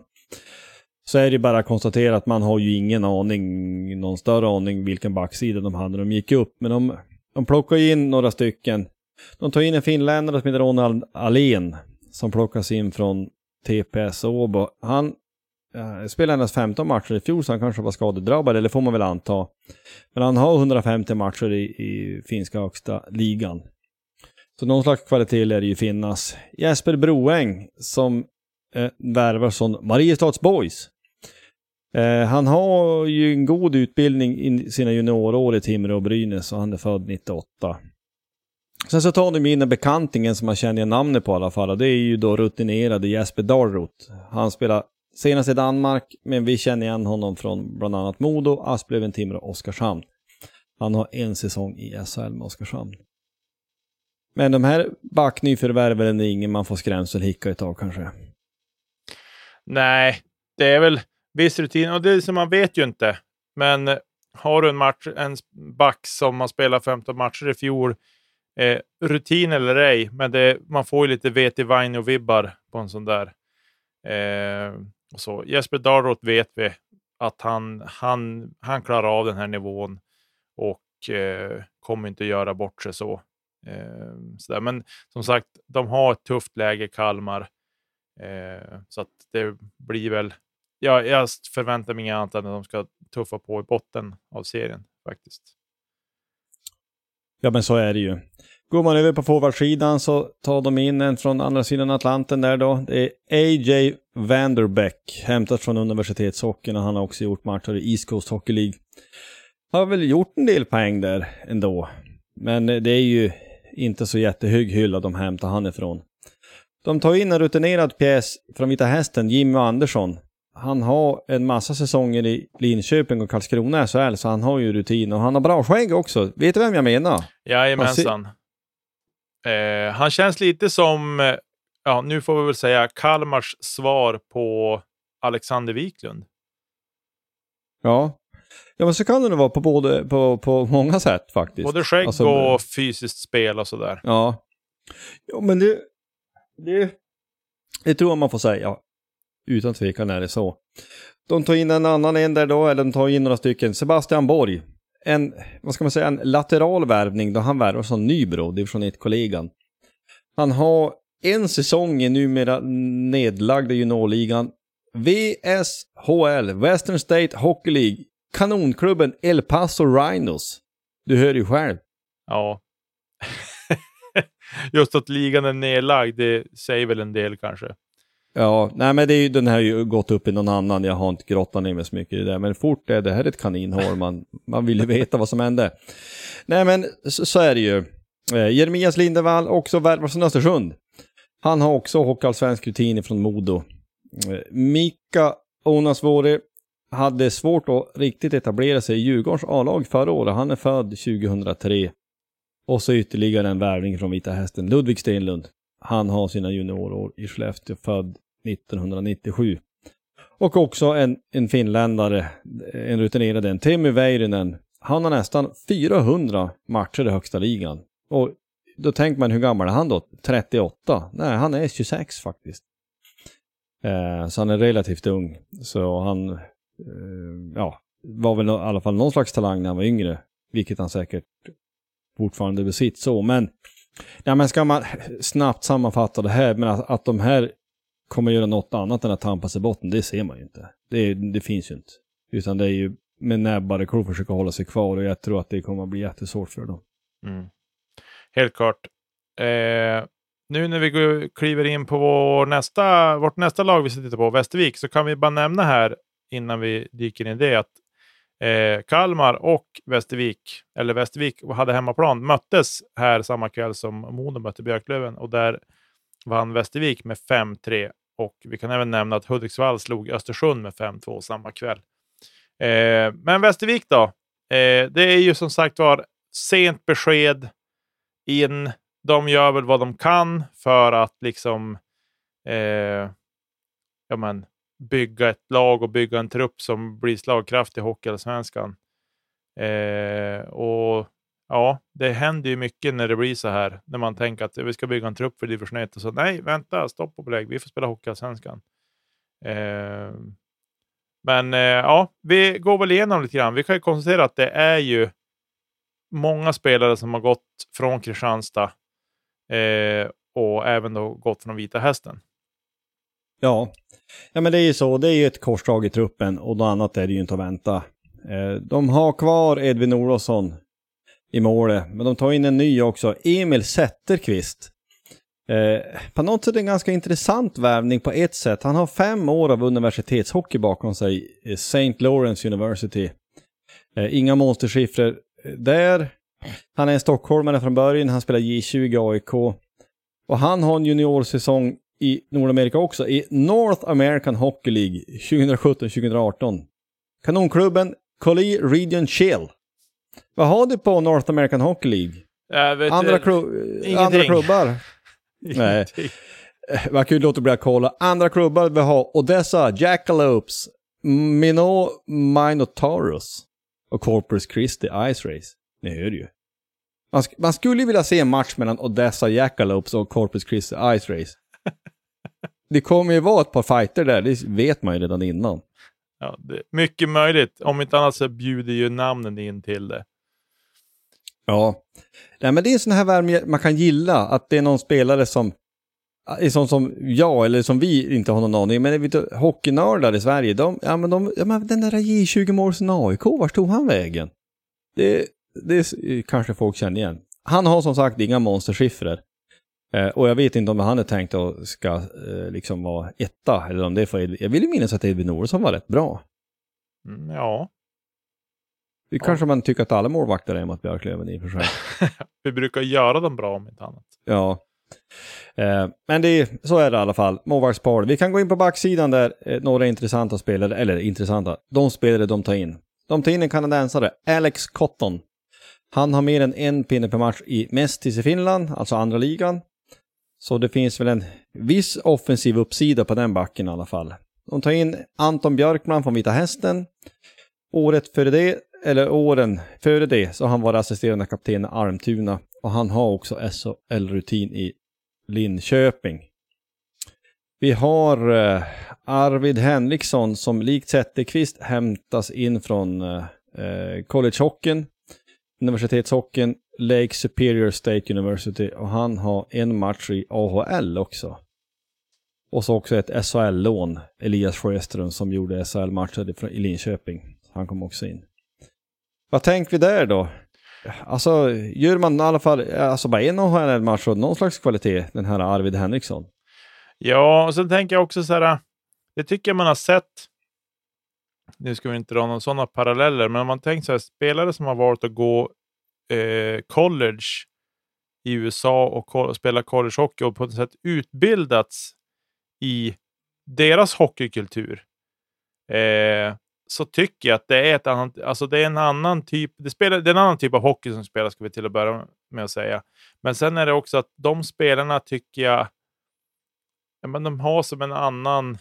så är det bara att konstatera att man har ju ingen aning, någon större aning vilken backsida de hade när de gick upp. Men de, de plockar in några stycken. De tar in en finländare som heter Ronald Alén som plockas in från TPS Åbo. Han eh, spelade endast 15 matcher i fjol så han kanske var skadedrabbad, eller får man väl anta. Men han har 150 matcher i, i finska högsta ligan. Så någon slags kvalitet lär det ju finnas. Jesper Broäng som eh, värvar från Mariestads Boys. Eh, han har ju en god utbildning i sina juniorår i Timrå och Brynäs och han är född 98. Sen så tar de in en bekantingen som man känner namnet på i alla fall och det är ju då rutinerade Jesper Dahlroth. Han spelar senast i Danmark men vi känner igen honom från bland annat Modo, Asplöven, Timrå och Oskarshamn. Han har en säsong i SHL med Oskarshamn. Men de här backnyförvärven är ingen man får skrämselhicka utav kanske. Nej, det är väl viss rutin och det är som man vet ju inte. Men eh, har du en match, en back som har spelat 15 matcher i fjol, eh, rutin eller ej, men det, man får ju lite VT och vibbar på en sån där. Eh, och så. Jesper Darroth vet vi att han, han, han klarar av den här nivån och eh, kommer inte göra bort sig så. Eh. Men som sagt, de har ett tufft läge, Kalmar. Eh, så att det blir väl... Ja, jag förväntar mig inget annat än att de ska tuffa på i botten av serien faktiskt. Ja, men så är det ju. Går man över på forwardsidan så tar de in en från andra sidan Atlanten där då. Det är A.J. Vanderbeck, hämtat från universitetshockeyn och han har också gjort matcher i East Coast Hockey League. Har väl gjort en del poäng där ändå. Men eh, det är ju inte så jättehög hylla de hämtar han ifrån. De tar in en rutinerad pjäs från Vita Hästen, Jimmy Andersson. Han har en massa säsonger i Linköping och Karlskrona SHL, så han har ju rutin och han har bra skägg också. Vet du vem jag menar? Jajamensan. Eh, han känns lite som, eh, ja nu får vi väl säga, Kalmars svar på Alexander Wiklund. Ja, Ja men så kan det nog vara på, både, på, på många sätt faktiskt. Både skägg alltså, och fysiskt spel och sådär. Ja. Ja men det, det, det tror jag man får säga. Utan tvekan är det så. De tar in en annan en där då, eller de tar in några stycken. Sebastian Borg. En, vad ska man säga, en lateral värvning då han värvar som Nybro, division 1-kollegan. Han har en säsong i numera nedlagda juniorligan. VSHL, Western State Hockey League, kanonklubben El Paso Rhinos. Du hör ju själv. Ja. Just att ligan är nedlagd, det säger väl en del kanske. Ja, nej men det är ju, den här har ju gått upp i någon annan, jag har inte grottat ner mig så mycket i det, men fort är det här ett kaninhål, man, man vill ju veta vad som hände. Nej men så, så är det ju. Eh, Jeremias Lindevall, också värvad från Östersund. Han har också hockeyallsvensk rutin från Modo. Eh, Mika Onasvuori hade svårt att riktigt etablera sig i Djurgårdens A-lag förra året. Han är född 2003. Och så ytterligare en värvning från Vita Hästen, Ludvig Stenlund. Han har sina juniorår i Skellefteå, född 1997. Och också en, en finländare, en rutinerad en, Teemu Väyrynen. Han har nästan 400 matcher i högsta ligan. Och då tänker man hur gammal är han då? 38? Nej, han är 26 faktiskt. Eh, så han är relativt ung. Så han Eh, ja, var väl i alla fall någon slags talang när han var yngre. Vilket han säkert fortfarande besitter så. Men, ja, men ska man snabbt sammanfatta det här, men att, att de här kommer göra något annat än att tampas i botten, det ser man ju inte. Det, det finns ju inte. Utan det är ju med näbbar och klor försöka hålla sig kvar och jag tror att det kommer att bli jättesvårt för dem. Mm. Helt klart. Eh, nu när vi går, kliver in på vår nästa, vårt nästa lag vi ska titta på, Västervik, så kan vi bara nämna här innan vi dyker in i det att eh, Kalmar och Västervik, eller Västervik hade hemmaplan, möttes här samma kväll som Modo mötte Björklöven och där vann Västervik med 5-3 och vi kan även nämna att Hudiksvall slog Östersund med 5-2 samma kväll. Eh, men Västervik då? Eh, det är ju som sagt var sent besked in. De gör väl vad de kan för att liksom eh, ja, men, bygga ett lag och bygga en trupp som blir slagkraftig i Hockeyallsvenskan. Eh, och ja, det händer ju mycket när det blir så här. När man tänker att vi ska bygga en trupp för division 1 och så nej, vänta, stopp och belägg. Vi får spela Hockeyallsvenskan. Eh, men eh, ja, vi går väl igenom lite grann. Vi kan ju konstatera att det är ju många spelare som har gått från Kristianstad eh, och även då gått från Vita Hästen. Ja. ja, men det är ju så. Det är ju ett korsdrag i truppen och något annat är det ju inte att vänta. Eh, de har kvar Edvin Olofsson i målet, men de tar in en ny också, Emil Zetterqvist. Eh, på något sätt en ganska intressant värvning på ett sätt. Han har fem år av universitetshockey bakom sig, St. Lawrence University. Eh, inga monstersiffror där. Han är en stockholmare från början, han spelar J20 AIK. Och han har en juniorsäsong i Nordamerika också, i North American Hockey League 2017-2018. Kanonklubben Collie Region Chill. Vad har du på North American Hockey League? andra, klu andra klubbar? Nej. Man kan ju låta bli att kolla. Andra klubbar vi har Odessa, Jackalopes, Minot Minotaurus och Corpus Christi Ice Race. Ni hör ju. Man, sk man skulle vilja se en match mellan Odessa Jackalopes och Corpus Christi Ice Race. Det kommer ju vara ett par fighter där, det vet man ju redan innan. Ja, mycket möjligt. Om inte annat så bjuder ju namnen in till det. Ja. Nej, men det är en sån här värme man kan gilla, att det är någon spelare som är sån som jag, eller som vi inte har någon aning men vet du, hockeynördar i Sverige, de, ja men de, ja men den där J20 målsen AIK, vart tog han vägen? Det, det kanske folk känner igen. Han har som sagt inga monstersiffror. Eh, och jag vet inte om han är tänkt att ska eh, liksom vara etta, eller om det är för Jag vill ju minnas att Edvin Olsson var rätt bra. Mm, ja. Det kanske ja. man tycker att alla målvakter är mot Björklöven i och för sig. Vi brukar göra dem bra om inte annat. Ja. Eh, men det, så är det i alla fall. Målvaktspar. Vi kan gå in på backsidan där eh, några intressanta spelare, eller intressanta, de spelare de tar in. De tar in en kanadensare, Alex Cotton. Han har mer än en pinne per match i Mestis i Finland, alltså andra ligan. Så det finns väl en viss offensiv uppsida på den backen i alla fall. De tar in Anton Björkman från Vita Hästen. Året före det, eller åren före det, så har han varit assisterande kapten i Armtuna. Och han har också SHL-rutin i Linköping. Vi har eh, Arvid Henriksson som likt Zetterqvist hämtas in från eh, eh collegehockeyn, universitetshockeyn, Lake Superior State University och han har en match i AHL också. Och så också ett SHL-lån, Elias Sjöström som gjorde SHL-matcher i Linköping. Han kom också in. Vad tänker vi där då? Alltså, gör man i alla fall alltså bara en AHL-match och någon slags kvalitet, den här Arvid Henriksson? Ja, och sen tänker jag också så här, det tycker jag man har sett. Nu ska vi inte dra några sådana paralleller, men om man tänker så här, spelare som har valt att gå eh, college i USA och spelat collegehockey och på något sätt utbildats i deras hockeykultur. Eh, så tycker jag att det är, ett annat, alltså det är en annan typ det, spelar, det är en annan typ av hockey som spelas, ska vi till att börja med att säga. Men sen är det också att de spelarna tycker jag, ja, men de har som en annan,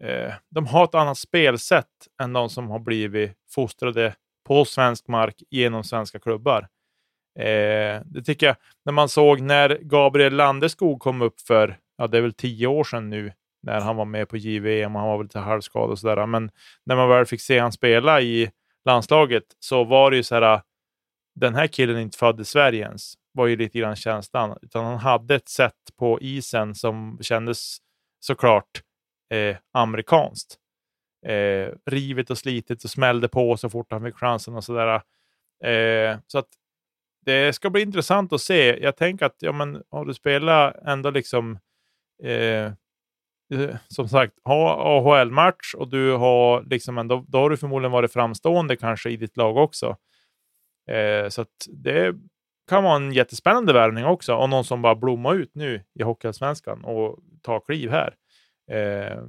eh, de har ett annat spelsätt än de som har blivit fostrade på svensk mark genom svenska klubbar. Eh, det tycker jag, när man såg när Gabriel Landeskog kom upp för, ja det är väl tio år sedan nu, när han var med på JVM och han var väl lite halvskadad och sådär. Men när man väl fick se han spela i landslaget så var det ju så här, den här killen är inte född i Sverige ens, var ju lite grann känslan. Utan han hade ett sätt på isen som kändes såklart eh, amerikanskt. Eh, rivit och slitit och smällde på så fort han fick chansen och sådär. Eh, så att det ska bli intressant att se. Jag tänker att ja, men, har du spelat ändå liksom eh, eh som sagt, ha AHL-match och du har liksom ändå, då har du förmodligen varit framstående kanske i ditt lag också. Eh, så att det kan vara en jättespännande värvning också och någon som bara blommar ut nu i Hockeyallsvenskan och tar kliv här. Eh,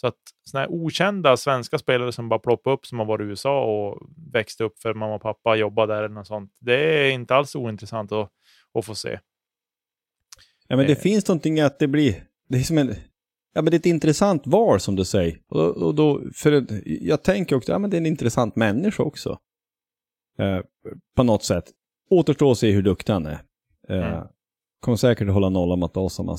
så att sådana här okända svenska spelare som bara ploppar upp som har varit i USA och växte upp för mamma och pappa jobbade där eller något sånt. Det är inte alls ointressant att, att få se. Ja, men det Eh. finns någonting att det blir, det är som en, ja men det är ett intressant val som du säger. Och, och då, för jag tänker också, ja men det är en intressant människa också. Eh, på något sätt. Återstår att se hur duktig han är. Eh, Mm. Kommer säkert att hålla nollan mot oss om han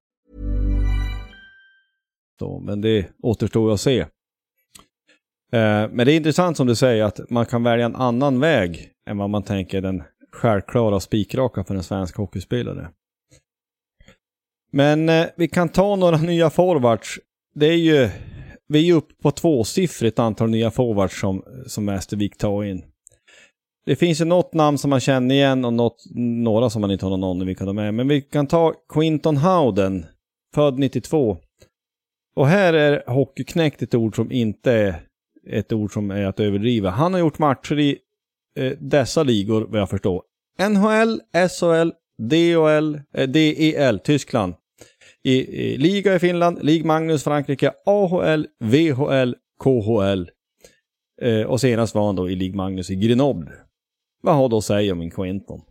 Då, men det återstår att se. Eh, men det är intressant som du säger att man kan välja en annan väg än vad man tänker är den självklara och spikraka för en svensk hockeyspelare. Men eh, vi kan ta några nya forwards. Det är ju, vi är ju uppe på tvåsiffrigt antal nya forwards som, som Västervik tar in. Det finns ju något namn som man känner igen och något, några som man inte har någon aning om vilka de är. Men vi kan ta Quinton Howden, född 92. Och här är hockeyknäckt ett ord som inte är ett ord som är att överdriva. Han har gjort matcher i eh, dessa ligor, vad jag förstår. NHL, SHL, DHL, eh, DEL, Tyskland. I, i Liga i Finland, Lig Magnus Frankrike, AHL, VHL, KHL. Eh, och senast var han då i Lig Magnus i Grenoble. Vad har du att säga om min Quinton?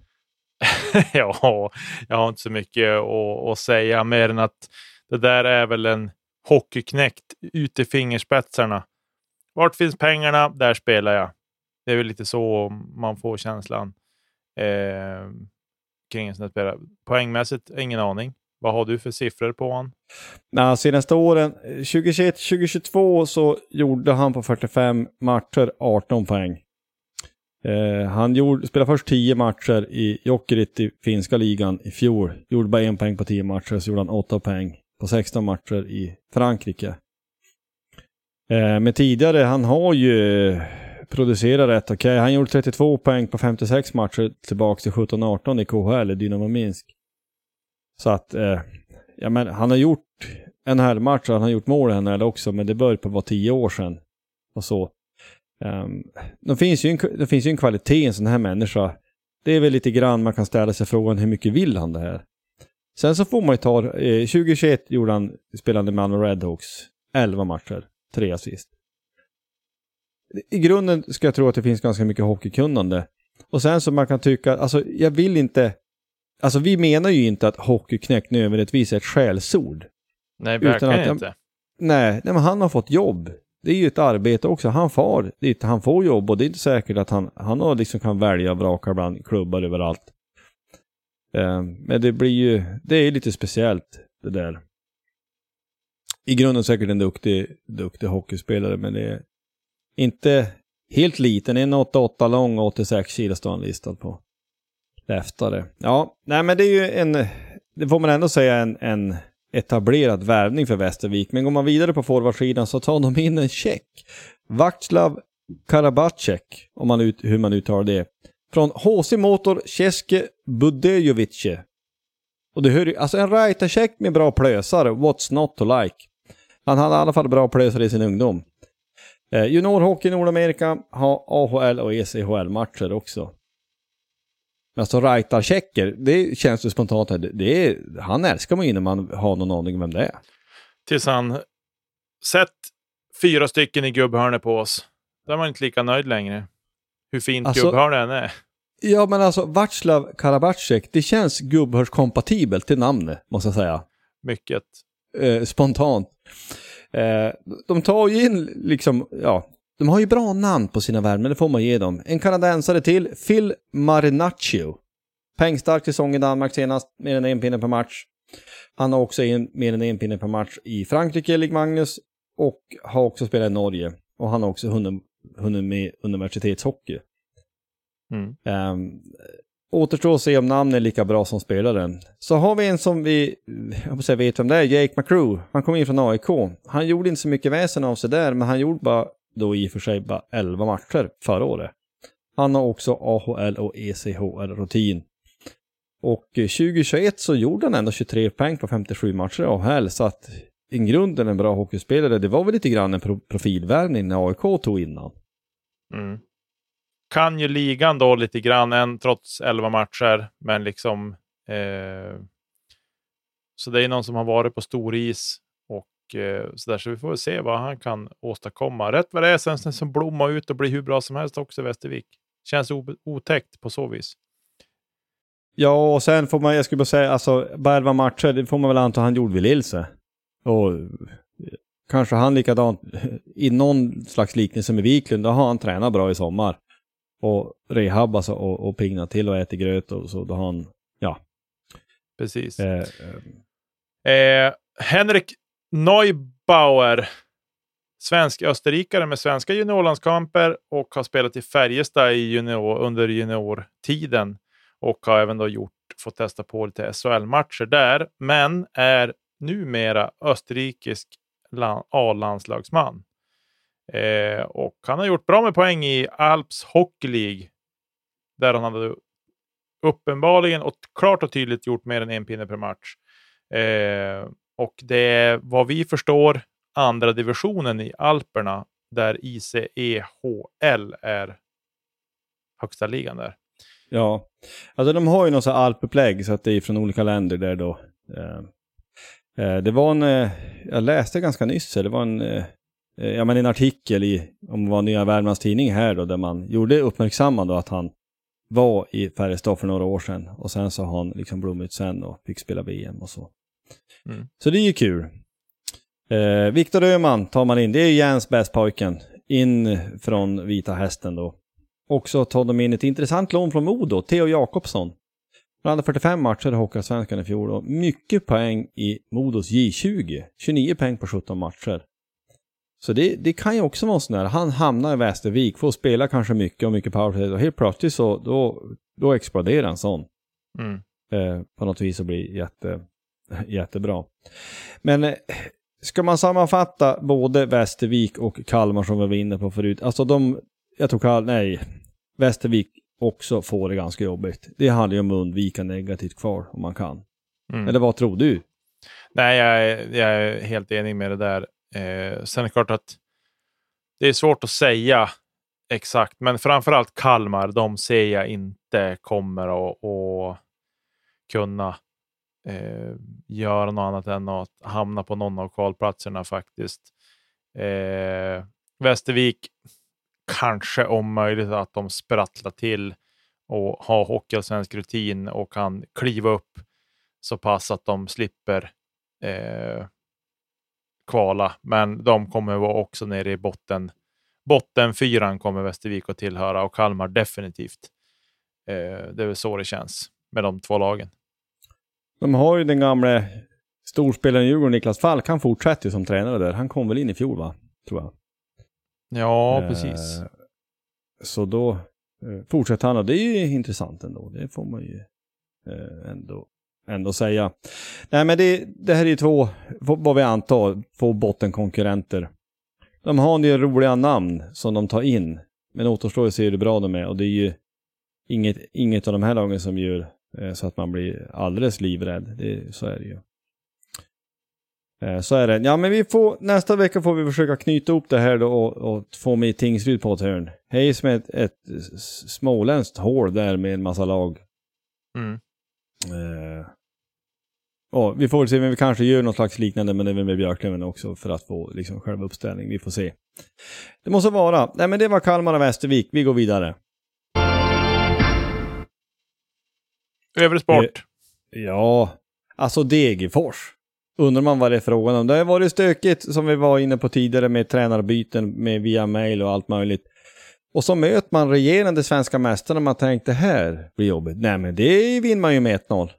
ja, jag har inte så mycket att, att säga mer än att det där är väl en hockeyknäckt ut i fingerspetsarna. Vart finns pengarna? Där spelar jag. Det är väl lite så man får känslan eh, kring en sån här spelare. Poängmässigt, ingen aning. Vad har du för siffror på honom? Nej, senaste åren, eh, 2021-2022 så gjorde han på 45 matcher 18 poäng. Eh, han gjorde, spelade först 10 matcher i Jokerit i finska ligan i fjol. Gjorde bara en poäng på 10 matcher, så gjorde han 8 poäng på 16 matcher i Frankrike. Eh, men tidigare, han har ju producerat rätt okej. Han gjorde 32 poäng på 56 matcher tillbaka till 17-18 i KHL i Dynamo Minsk. Så att, eh, ja men han har gjort en här match och han har gjort mål i NHL också, men det började på vara 10 år sedan. Och så. Ehm, um, det, finns ju en, det finns ju en kvalitet i en sån här människa. Det är väl lite grann man kan ställa sig frågan hur mycket vill han det här? Sen så får man ju ta, eh, 2021 gjorde han, spelade med Malmö Redhawks, 11 matcher, 3 assist. I grunden ska jag tro att det finns ganska mycket hockeykunnande. Och sen så man kan tycka, alltså jag vill inte, alltså vi menar ju inte att hockeyknäck nödvändigtvis är ett skällsord. Nej, Utan verkligen att inte. Nej, nej, men han har fått jobb. Det är ju ett arbete också. Han far dit, han får jobb och det är inte säkert att han, han har liksom kan välja och vraka bland klubbar överallt. Eh, men det blir ju, det är lite speciellt det där. I grunden säkert en duktig, duktig hockeyspelare men det är inte helt liten. 1,88 lång och 86 kilo står han listad på. Leftare. Ja, nej men det är ju en, det får man ändå säga en, en etablerad värvning för Västervik. Men går man vidare på forwardsidan så tar de in en check. Václav Karabacek, om man ut, hur man uttalar det. Från HC Motor Ceske Budejovice. Och det hör ju, alltså en rightercheck med bra plösar, what's not to like. Han hade i alla fall bra plösar i sin ungdom. Eh, juniorhockey i Nordamerika har AHL och ECHL-matcher också. Alltså rightarchecker, det känns ju spontant, här. det är, han älskar man ju när man har någon aning om vem det är. Tills han sett fyra stycken i gubbhörnet på oss. Då är man inte lika nöjd längre. Hur fint Alltså- gubbhörnet än är. Ja men alltså Václav Karabacek, det känns gubbhörskompatibelt till namnet, måste jag säga. Mycket. Eh, spontant. Eh, de tar ju in liksom, ja, de har ju bra namn på sina värvningar, det får man ge dem. En kanadensare till, Phil Marinaccio. Pengstark säsong i Danmark senast, mer än en pinne per match. Han har också en, mer än en pinne per match i Frankrike, lik Magnus, och har också spelat i Norge. Och han har också hunnit, hunnit med universitetshockey. Mm. Um, återstår att se om namnet är lika bra som spelaren. Så har vi en som vi, jag säga, vet vem det är, Jake McCrew. Han kom in från AIK. Han gjorde inte så mycket väsen av sig där, men han gjorde bara, då i och för sig bara 11 matcher förra året. Han har också AHL och ECHL-rutin. Och eh, 2021 så gjorde han ändå 23 poäng på 57 matcher i AHL, så att i grunden en bra hockeyspelare. Det var väl lite grann en pro profilvärvning när AIK tog innan. Mm. Kan ju ligan då lite grann, än trots 11 matcher, men liksom... Eh, så det är någon som har varit på stor is och eh, så där, så vi får väl se vad han kan åstadkomma. Rätt vad det är sen som blomma ut och bli hur bra som helst också i Västervik. Känns otäckt på så vis. Ja, och sen får man, jag skulle bara säga, alltså, bara 11 matcher, det får man väl anta han gjorde vid Lilse. Och eh, kanske han likadant, i någon slags liknelse med Wiklund, då har han tränat bra i sommar. Och rehab alltså, och, och pignat till och ätit gröt och så, då har han, ja. Precis. Eh, eh, Eh, Henrik Neubauer, svensk österrikare med svenska juniorlandskamper och har spelat i Färjestad i junior, under juniortiden och har även då gjort, fått testa på lite SHL-matcher där, men är numera österrikisk A-landslagsman. Eh, och han har gjort bra med poäng i Alps Hockey League där han hade uppenbarligen och klart och tydligt gjort mer än en pinne per match. Eh, och det är vad vi förstår andra divisionen i Alperna där ICEHL är högsta ligan där. ja. Alltså de har ju något alpupplägg så att det är från olika länder där då. Eh, det var en, eh, jag läste ganska nyss, det var en, eh, eh, ja men en artikel i, om det var Nya Värmlands Tidning här då, där man gjorde uppmärksamma då att han var i Färjestad för några år sedan och sen så har han liksom blommat sen och fick spela VM och så. Mm. Så det är ju kul. Eh, Viktor Öhman tar man in, det är Jens bästpojken, in från Vita Hästen då. Också tar de in ett intressant lån från Modo, Theo Jakobsson. Han hade 45 matcher i Hockeyallsvenskan i fjol och mycket poäng i Modos J20. 29 poäng på 17 matcher. Så det, det kan ju också vara sån där, han hamnar i Västervik, får spela kanske mycket och mycket powerplay och helt plötsligt så då, då exploderar en sån. Mm. Eh, på något vis och blir jätte, jättebra. Men eh, ska man sammanfatta både Västervik och Kalmar som vi var inne på förut, alltså de, jag tror Kal, nej, Västervik också får det ganska jobbigt. Det handlar ju om att undvika negativt kvar om man kan. Mm. Eller vad tror du? Nej, jag är, jag är helt enig med det där. Eh, sen är det klart att det är svårt att säga exakt, men framförallt Kalmar, de ser jag inte kommer att, att kunna eh, göra något annat än att hamna på någon av kvalplatserna faktiskt. Eh, Västervik, kanske om möjligt att de sprattlar till och har hockeyallsvensk rutin och kan kliva upp så pass att de slipper eh, kvala. Men de kommer vara också nere i botten. Botten fyran kommer Västervik att tillhöra och Kalmar definitivt. Eh, det är väl så det känns med de två lagen. De har ju den gamle storspelaren i Djurgården, Niklas Falk, han fortsätter ju som tränare där. Han kom väl in i fjol va? Tror jag. Ja, Eh, precis. Så då eh, fortsätter han och det är ju intressant ändå. Det får man ju eh, ändå ändå säga. Nej men det, det här är ju två, vad vi antar, två bottenkonkurrenter. De har en del roliga namn som de tar in. Men återstår att se hur bra de är och det är ju inget, inget av de här lagen som gör eh, så att man blir alldeles livrädd. Det, så är det ju. Eh, så är det. Ja men vi får, nästa vecka får vi försöka knyta ihop det här då och, och få med Tingsryd på ett hörn. Hej som ett, ett småländskt hål där med en massa lag. Mm. Ja, vi får väl se, men vi kanske gör något slags liknande men är med Björklöven också för att få liksom själva uppställning. Vi får se. Det måste vara. Nej men det var Kalmar och Västervik. Vi går vidare. Övrig sport. Ja, alltså Degerfors. Undrar man vad det är frågan om. Det har varit stökigt som vi var inne på tidigare med tränarbyten med via mail och allt möjligt. Och så möter man regerande svenska mästare och man tänkte här blir jobbigt. Nej men det vinner man ju med 1-0.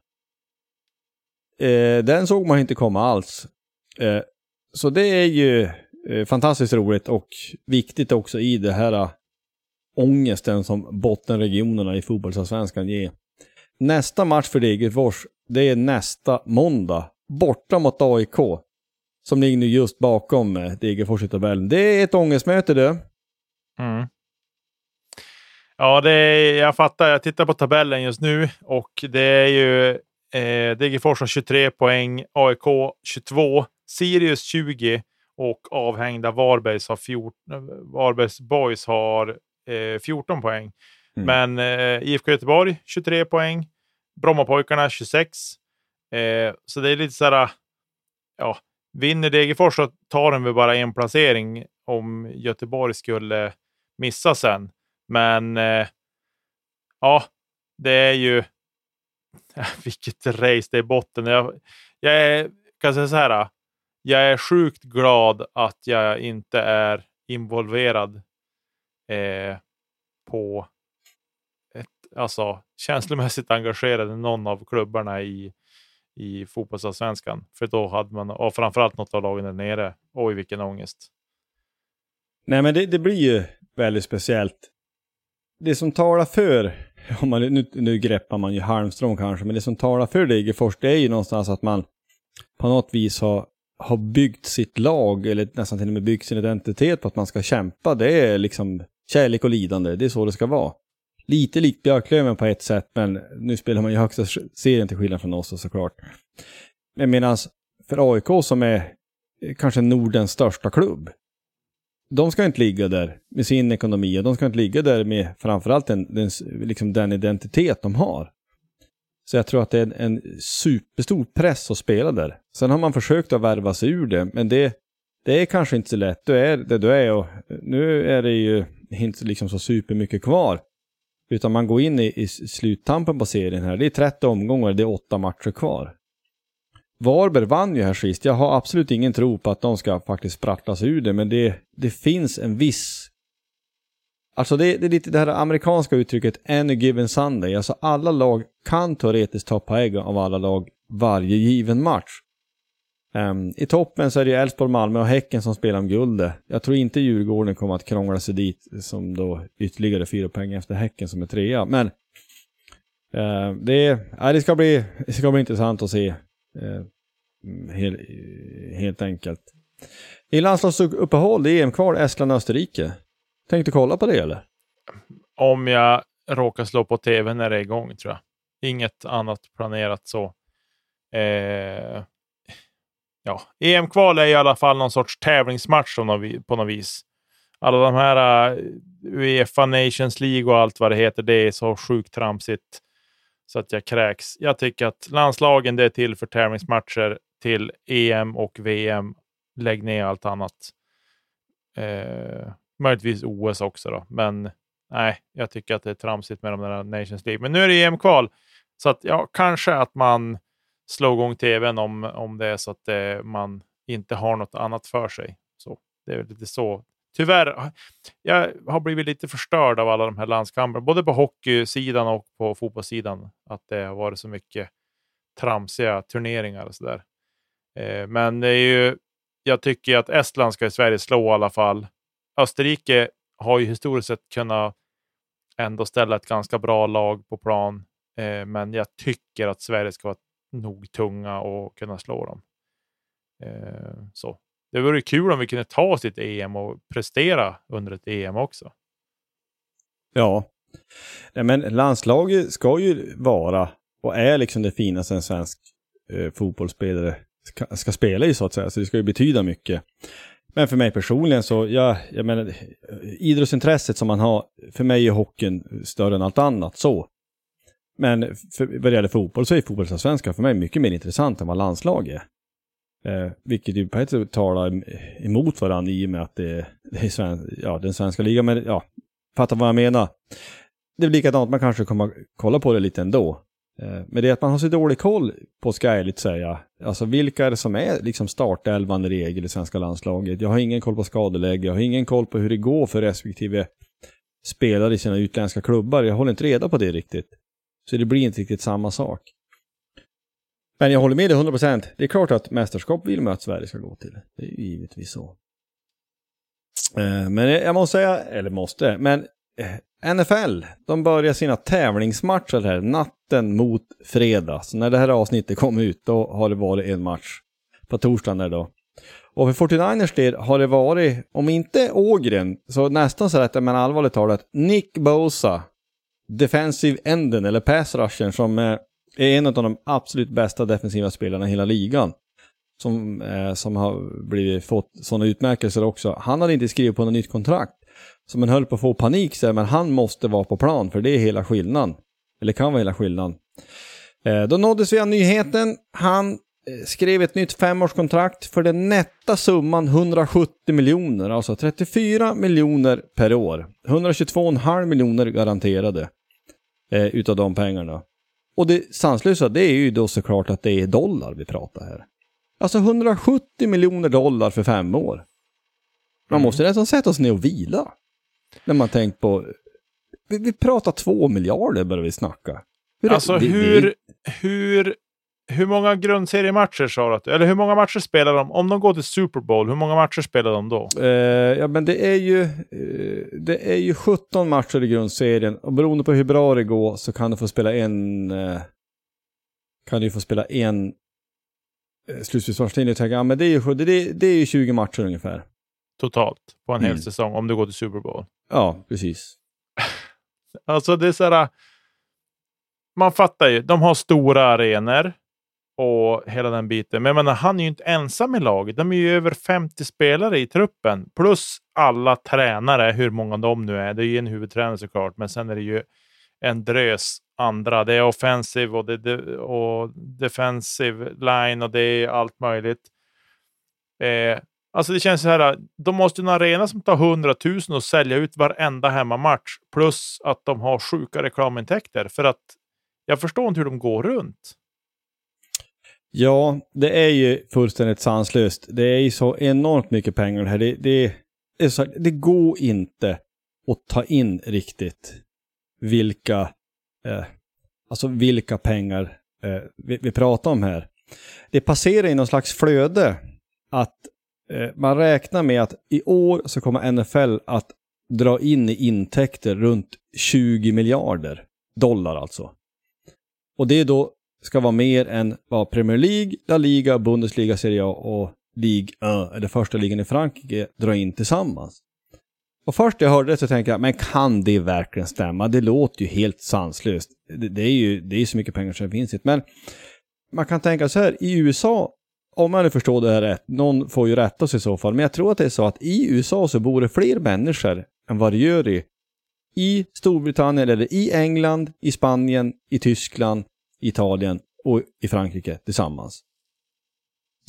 Eh, den såg man inte komma alls. Eh, så det är ju eh, fantastiskt roligt och viktigt också i det här eh, ångesten som bottenregionerna i fotbollsallsvenskan ger. Nästa match för Degerfors, det är nästa måndag, borta mot AIK. Som ligger nu just bakom eh, Degerfors i tabellen. Det är ett ångestmöte du. Mm. Ja, det är, jag fattar. Jag tittar på tabellen just nu och det är ju eh, Degerfors har 23 poäng, AIK 22, Sirius 20 och avhängda Varbergs, har 14, Varbergs Boys har eh, 14 poäng. Mm. Men eh, IFK Göteborg 23 poäng, Brommapojkarna 26. Eh, så det är lite så här, ah, ja, vinner Degerfors så tar de väl bara en placering om Göteborg skulle missa sen. Men eh, ja, det är ju vilket race det är i botten. Jag, jag är, kan säga så här. Ah, jag är sjukt glad att jag inte är involverad eh, på ett, alltså känslomässigt engagerad i någon av klubbarna i, i fotbollsallsvenskan. För då hade man, och framförallt något av lagen där nere. Oj, vilken ångest. Nej, men det, det blir ju väldigt speciellt det som talar för, om man, nu, nu greppar man ju halmstrån kanske, men det som talar för Degerfors det är ju någonstans att man på något vis har, har byggt sitt lag, eller nästan till och med byggt sin identitet på att man ska kämpa. Det är liksom kärlek och lidande, det är så det ska vara. Lite likt Björklöven på ett sätt, men nu spelar man ju högsta serien till skillnad från oss såklart. Men medan för AIK som är kanske Nordens största klubb, de ska inte ligga där med sin ekonomi och de ska inte ligga där med framförallt den, den, liksom den identitet de har. Så jag tror att det är en, en superstor press att spela där. Sen har man försökt att värva sig ur det, men det, det är kanske inte så lätt. Du är det du är och nu är det ju inte liksom så supermycket kvar. Utan man går in i, i sluttampen på serien här. Det är 30 omgångar, det är 8 matcher kvar. Varberg vann ju här sist. Jag har absolut ingen tro på att de ska faktiskt sprattla sig ur det, men det, det finns en viss... Alltså det, det är lite det här amerikanska uttrycket any given Sunday. Alltså alla lag kan teoretiskt ta poäng av alla lag varje given match. Um, I toppen så är det Elfsborg, Malmö och Häcken som spelar om guldet. Jag tror inte Djurgården kommer att krångla sig dit som då ytterligare fyra poäng efter Häcken som är trea. Men uh, det, uh, det, ska bli, det ska bli intressant att se ehm, uh, helt, helt enkelt. I landslagsuppehåll, det är EM-kval Estland-Österrike. Tänkte kolla på det eller? Om jag råkar slå på tv när det är igång tror jag. Inget annat planerat så. Eh, ja, EM-kval är i alla fall någon sorts tävlingsmatch på något vis. Alla de här eh, Uefa Nations League och allt vad det heter, det är så sjukt tramsigt så att jag kräks. Jag tycker att landslagen det är till för tävlingsmatcher till EM och VM. Lägg ner allt annat. Eh, möjligtvis OS också då, men nej, jag tycker att det är tramsigt med de där Nations League. Men nu är det EM-kval, så att ja, kanske att man slå igång tvn om, om det är så att eh, man inte har något annat för sig. Så det är lite så tyvärr, ah, jag har blivit lite förstörd av alla de här landskamperna, både på hockeysidan och på fotbollssidan. Att det har varit så mycket tramsiga turneringar och sådär. Eh, men det är ju, jag tycker att Estland ska i Sverige slå i alla fall. Österrike har ju historiskt sett kunnat ändå ställa ett ganska bra lag på plan. Eh, men jag tycker att Sverige ska vara nog tunga och kunna slå dem. Eh, så. Det vore kul om vi kunde ta oss till ett EM och prestera under ett EM också. Ja. Men landslaget ska ju vara och är liksom det finaste en svensk eh, fotbollsspelare ska, ska, spela i så att säga. Så det ska ju betyda mycket. Men för mig personligen så, ja, jag menar, eh, idrottsintresset som man har, för mig är hockeyn större än allt annat så. Men för, vad det gäller fotboll så är fotbollsallsvenskan för mig mycket mer intressant än vad landslag är. Eh, vilket ju på ett sätt talar emot varandra i och med att det, det är sven, ja, den svenska ligan. Men ja, fattar vad jag menar. Det är likadant, man kanske kommer kolla på det lite ändå. Eh, men det är att man har så dålig koll på, ska jag ärligt säga. Alltså vilka är det som är liksom startelvan i regel i svenska landslaget? Jag har ingen koll på skadeläge, jag har ingen koll på hur det går för respektive spelare i sina utländska klubbar. Jag håller inte reda på det riktigt. Så det blir inte riktigt samma sak. Men jag håller med dig 100%. Det är klart att mästerskap vill man att Sverige ska gå till. Det är ju givetvis så. Eh, men jag måste säga, eller måste, men eh, NFL, de börjar sina tävlingsmatcher här natten mot fredag. Så när det här avsnittet kom ut, då har det varit en match på torsdagen där då. Och för 49ers del har det varit, om inte Ågren, så nästan så att, men allvarligt talat, Nick Bosa, defensive enden eller pass rushen som eh, är en av de absolut bästa defensiva spelarna i hela ligan. Som, eh, som har blivit, fått sådana utmärkelser också. Han hade inte skrivit på något nytt kontrakt. Så man höll på att få panik så men han måste vara på plan för det är hela skillnaden. Eller kan vara hela skillnaden. Eh, då nåddes vi av nyheten. Han eh, skrev ett nytt femårskontrakt för den nätta summan 170 miljoner, alltså 34 miljoner per år. 122,5 miljoner garanterade eh, utav de pengarna. Och det sanslösa det är ju då såklart att det är dollar vi pratar här. Alltså 170 miljoner dollar för fem år. Man mm. måste nästan sätta sig ner och vila. När man tänkt på... Vi, vi pratar två miljarder börjar vi snacka. Hur alltså det, hur, det... hur hur många grundseriematcher sa du eller hur många matcher spelar de? Om de går till Super Bowl, hur många matcher spelar de då? Uh, ja, men det är ju, uh, det är ju 17 matcher i grundserien och beroende på hur bra det går så kan du få spela en, uh, kan du få spela en uh, slutspelsmatch Ja, men det är, ju, det, det är ju 20 matcher ungefär. Totalt, på en mm. hel säsong, om du går till Super Bowl. Ja, precis. alltså det är så här, man fattar ju, de har stora arenor och hela den biten. Men jag menar, han är ju inte ensam i laget. De är ju över 50 spelare i truppen, plus alla tränare, hur många de nu är. Det är ju en huvudtränare såklart, men sen är det ju en drös andra. Det är offensive och, det, och defensive line och det är allt möjligt. Eh, alltså det känns så här, de måste ha en arena som tar 100 000 och sälja ut varenda hemmamatch, plus att de har sjuka reklamintäkter. För att jag förstår inte hur de går runt. Ja, det är ju fullständigt sanslöst. Det är ju så enormt mycket pengar det här. Det, det, är så, det går inte att ta in riktigt vilka, eh, alltså vilka pengar eh, vi, vi, pratar om här. Det passerar i någon slags flöde att eh, man räknar med att i år så kommer NFL att dra in i intäkter runt 20 miljarder dollar alltså. Och det är då ska vara mer än vad Premier League, La Liga, Bundesliga, Serie A och Ligue 1, eller första ligan i Frankrike, drar in tillsammans. Och först jag hörde det så tänkte jag, men kan det verkligen stämma? Det låter ju helt sanslöst. Det, det är ju det är så mycket pengar som finns. Men man kan tänka så här, i USA, om jag nu förstår det här rätt, någon får ju rätta sig i så fall, men jag tror att det är så att i USA så bor det fler människor än vad det gör i, i Storbritannien eller i England, i Spanien, i Tyskland, Italien och i Frankrike tillsammans.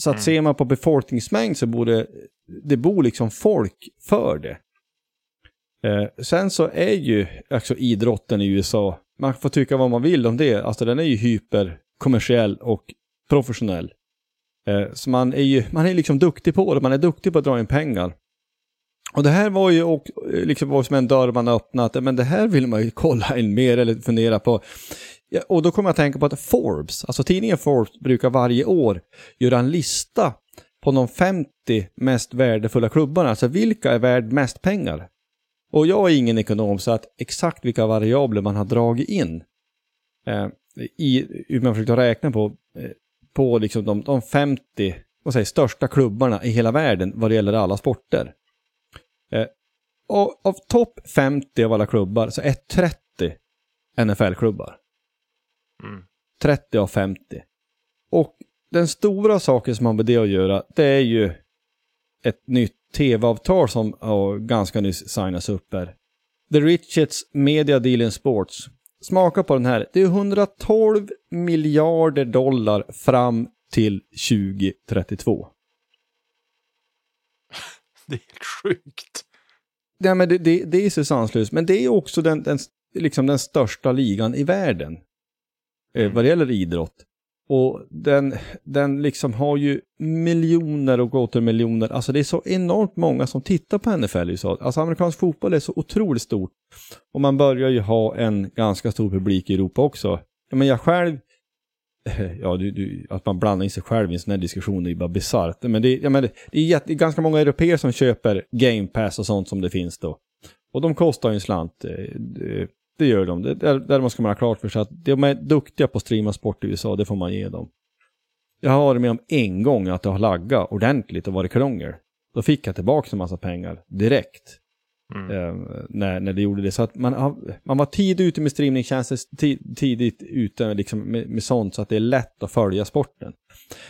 Så att mm. ser man på befolkningsmängd så bor det, bor liksom folk för det. Eh, sen så är ju alltså idrotten i USA, man får tycka vad man vill om det, alltså den är ju hyperkommersiell och professionell. Eh, så man är ju, man är liksom duktig på det, man är duktig på att dra in pengar. Och det här var ju också, liksom var som en dörr man öppnat, men det här vill man ju kolla in mer eller fundera på. Och då kommer jag att tänka på att Forbes, alltså tidningen Forbes brukar varje år göra en lista på de 50 mest värdefulla klubbarna, alltså vilka är värd mest pengar? Och jag är ingen ekonom så att exakt vilka variabler man har dragit in. Eh, i, hur man försökte räkna på, eh, på liksom de, de 50 vad säger, största klubbarna i hela världen vad det gäller alla sporter. Eh, och av topp 50 av alla klubbar så är 30 NFL-klubbar. Mm. 30 av 50. Och den stora saken som har med det att göra, det är ju ett nytt tv-avtal som har ganska nyss signas upp här. The Richards Media Deal in Sports. Smaka på den här. Det är 112 miljarder dollar fram till 2032. Det är helt sjukt. Ja, men det, det, det är så sanslöst. Men det är också den, den, liksom den största ligan i världen. Eh, vad det gäller idrott. Och den, den liksom har ju miljoner och åter miljoner. Alltså det är så enormt många som tittar på NFL i USA. Alltså amerikansk fotboll är så otroligt stort. Och man börjar ju ha en ganska stor publik i Europa också. Men jag själv, ja du, du, att man blandar in sig själv i en sån här diskussion är ju bara bisarrt. Men det, men det, det är jätte, ganska många europeer som köper Game Pass och sånt som det finns då. Och de kostar ju en slant. Det, gör de. Det, där, där ska man ha klart för sig att de är duktiga på att streama sport i USA, det får man ge dem. Jag har varit med om en gång att det har laggat ordentligt och varit krångel. Då fick jag tillbaka en massa pengar direkt. Mm. Eh, när, när det gjorde det. Så att man, har, man var tidigt ute med streamingtjänster, tid, tidigt ute liksom med, med sånt så att det är lätt att följa sporten.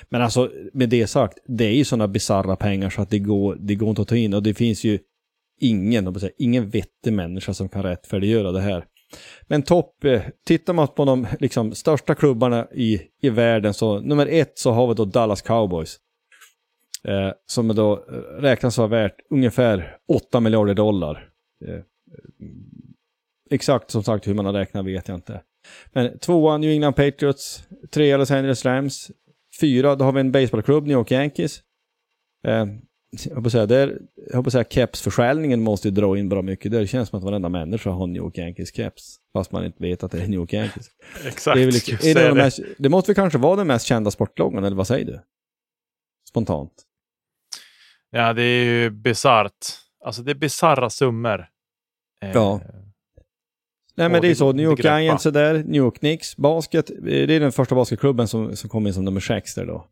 Men alltså med det sagt, det är ju sådana bizarra pengar så att det går, det går inte att ta in och det finns ju ingen, säga, ingen vettig människa som kan rättfärdiggöra det här. Men topp, eh, tittar man på de liksom, största klubbarna i, i världen så nummer ett så har vi då Dallas Cowboys. Eh, som då eh, räknas vara värt ungefär 8 miljarder dollar. Eh, eh, exakt som sagt hur man har räknat vet jag inte. Men tvåa New England Patriots, trea Los Angeles Rams, fyra då har vi en baseballklubb, New York Yankees. Eh, jag hoppas säga, där, jag hoppas säga kepsförsäljningen måste ju dra in bra mycket. Det känns som att varenda människa har New York Yankees keps. Fast man inte vet att det är New York Yankees. Exakt. Det, är det, de mest, det måste väl kanske vara den mest kända sportloggan, eller vad säger du? Spontant. Ja, det är ju bisarrt. Alltså det är bisarra summor. Eh, ja. Nej men det är så, New York Giants är där, New York Knicks, basket, eh, det är den första basketklubben som, som kom in som nummer sex där då.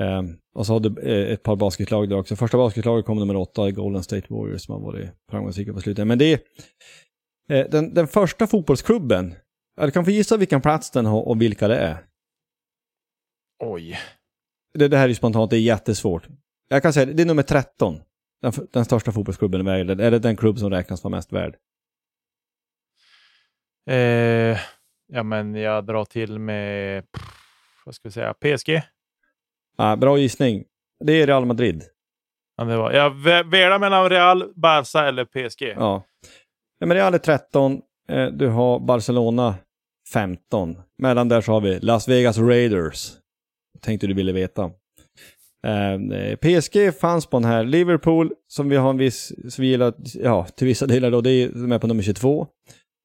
Um, och så hade uh, ett par basketlag där också. Första basketlaget kom nummer åtta i Golden State Warriors som har varit framgångsrika på slutet. Men det är uh, den, den första fotbollsklubben. Du kan få gissa vilken plats den har och vilka det är. Oj. Det, det här är ju spontant, det är jättesvårt. Jag kan säga det är nummer 13. Den, den största fotbollsklubben i världen. Är det den klubb som räknas vara mest värd? Eh, ja, men jag drar till med, vad ska vi säga, PSG? Ah, bra gissning. Det är Real Madrid. Ja, det var, jag velar mellan Real, Barca eller PSG. Ja. ja men Real är 13. Eh, du har Barcelona 15. Mellan där så har vi Las Vegas Raiders. Tänkte du ville veta. Eh, PSG fanns på den här. Liverpool, som vi har en viss, som vi gillar, ja, till vissa delar då, det är, de är på nummer 22.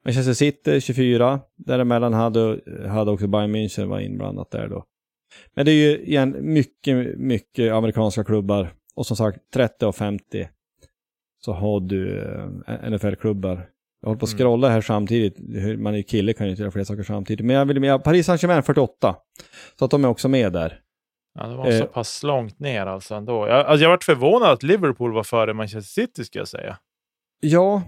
Manchester City 24. Däremellan hade, hade också Bayern München var inblandat där då. Men det är ju igen mycket, mycket amerikanska klubbar. Och som sagt, 30 och 50 så har du eh, NFL-klubbar. Jag håller på att mm. scrolla här samtidigt. Man är kille kan ju inte göra flera saker samtidigt. Men jag vill med Paris Saint-Germain 48. Så att de är också med där. Ja, det var eh. så pass långt ner alltså ändå. Jag, alltså jag varit förvånad att Liverpool var före Manchester City ska jag säga. Ja,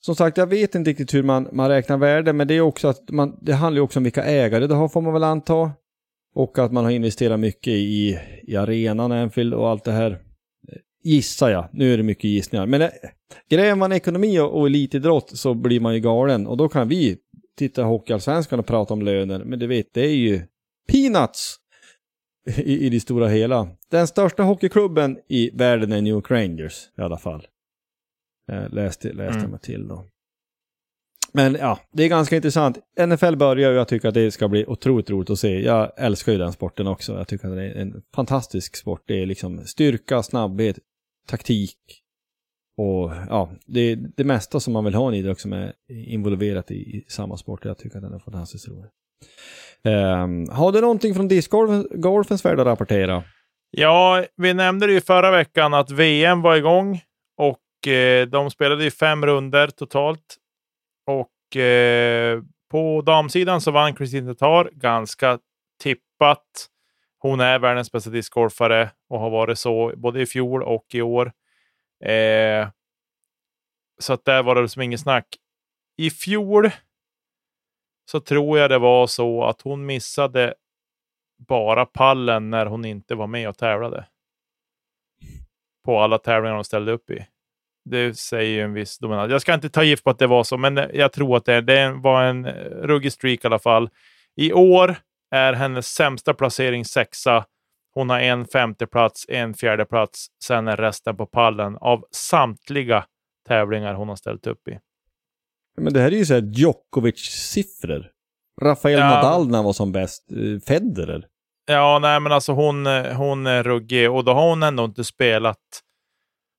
som sagt, jag vet inte riktigt hur man, man räknar värde, men det är också att man, det handlar ju också om vilka ägare det har får man väl anta. Och att man har investerat mycket i, i arenan, Anfield och allt det här. Gissar jag. Nu är det mycket gissningar. Men äh, gräver man ekonomi och, och elitidrott så blir man ju galen. Och då kan vi titta Hockeyallsvenskan och prata om löner. Men du vet, det är ju peanuts i, i det stora hela. Den största hockeyklubben i världen är New York Rangers i alla fall. Eh, läste läste mm. mig till då. Men ja, det är ganska intressant. NFL börjar och jag tycker att det ska bli otroligt roligt att se. Jag älskar ju den sporten också. Jag tycker att det är en fantastisk sport. Det är liksom styrka, snabbhet, taktik och ja, det är det mesta som man vill ha en idrott som är involverat i, i samma sport. Jag tycker att den är fantastiskt rolig. Um, har du någonting från discgolfens värld att rapportera? Ja, vi nämnde det ju förra veckan att VM var igång och eh, de spelade ju fem runder totalt. Och eh, på damsidan så vann Kristin Tatar ganska tippat. Hon är världens bästa discgolfare och har varit så både i fjol och i år. Eh, så att där var det som inget snack. I fjol så tror jag det var så att hon missade bara pallen när hon inte var med och tävlade. På alla tävlingar hon ställde upp i. Det säger ju en viss dominans. Jag ska inte ta gift på att det var så, men jag tror att det, det var en ruggig streak i alla fall. I år är hennes sämsta placering sexa. Hon har en femteplats, en fjärdeplats. Sen är resten på pallen av samtliga tävlingar hon har ställt upp i. Men det här är ju såhär Djokovic-siffror. Rafael Ja. Nadal när han var som bäst. eh, Federer. Ja, nej, men alltså hon, hon är ruggig och då har hon ändå inte spelat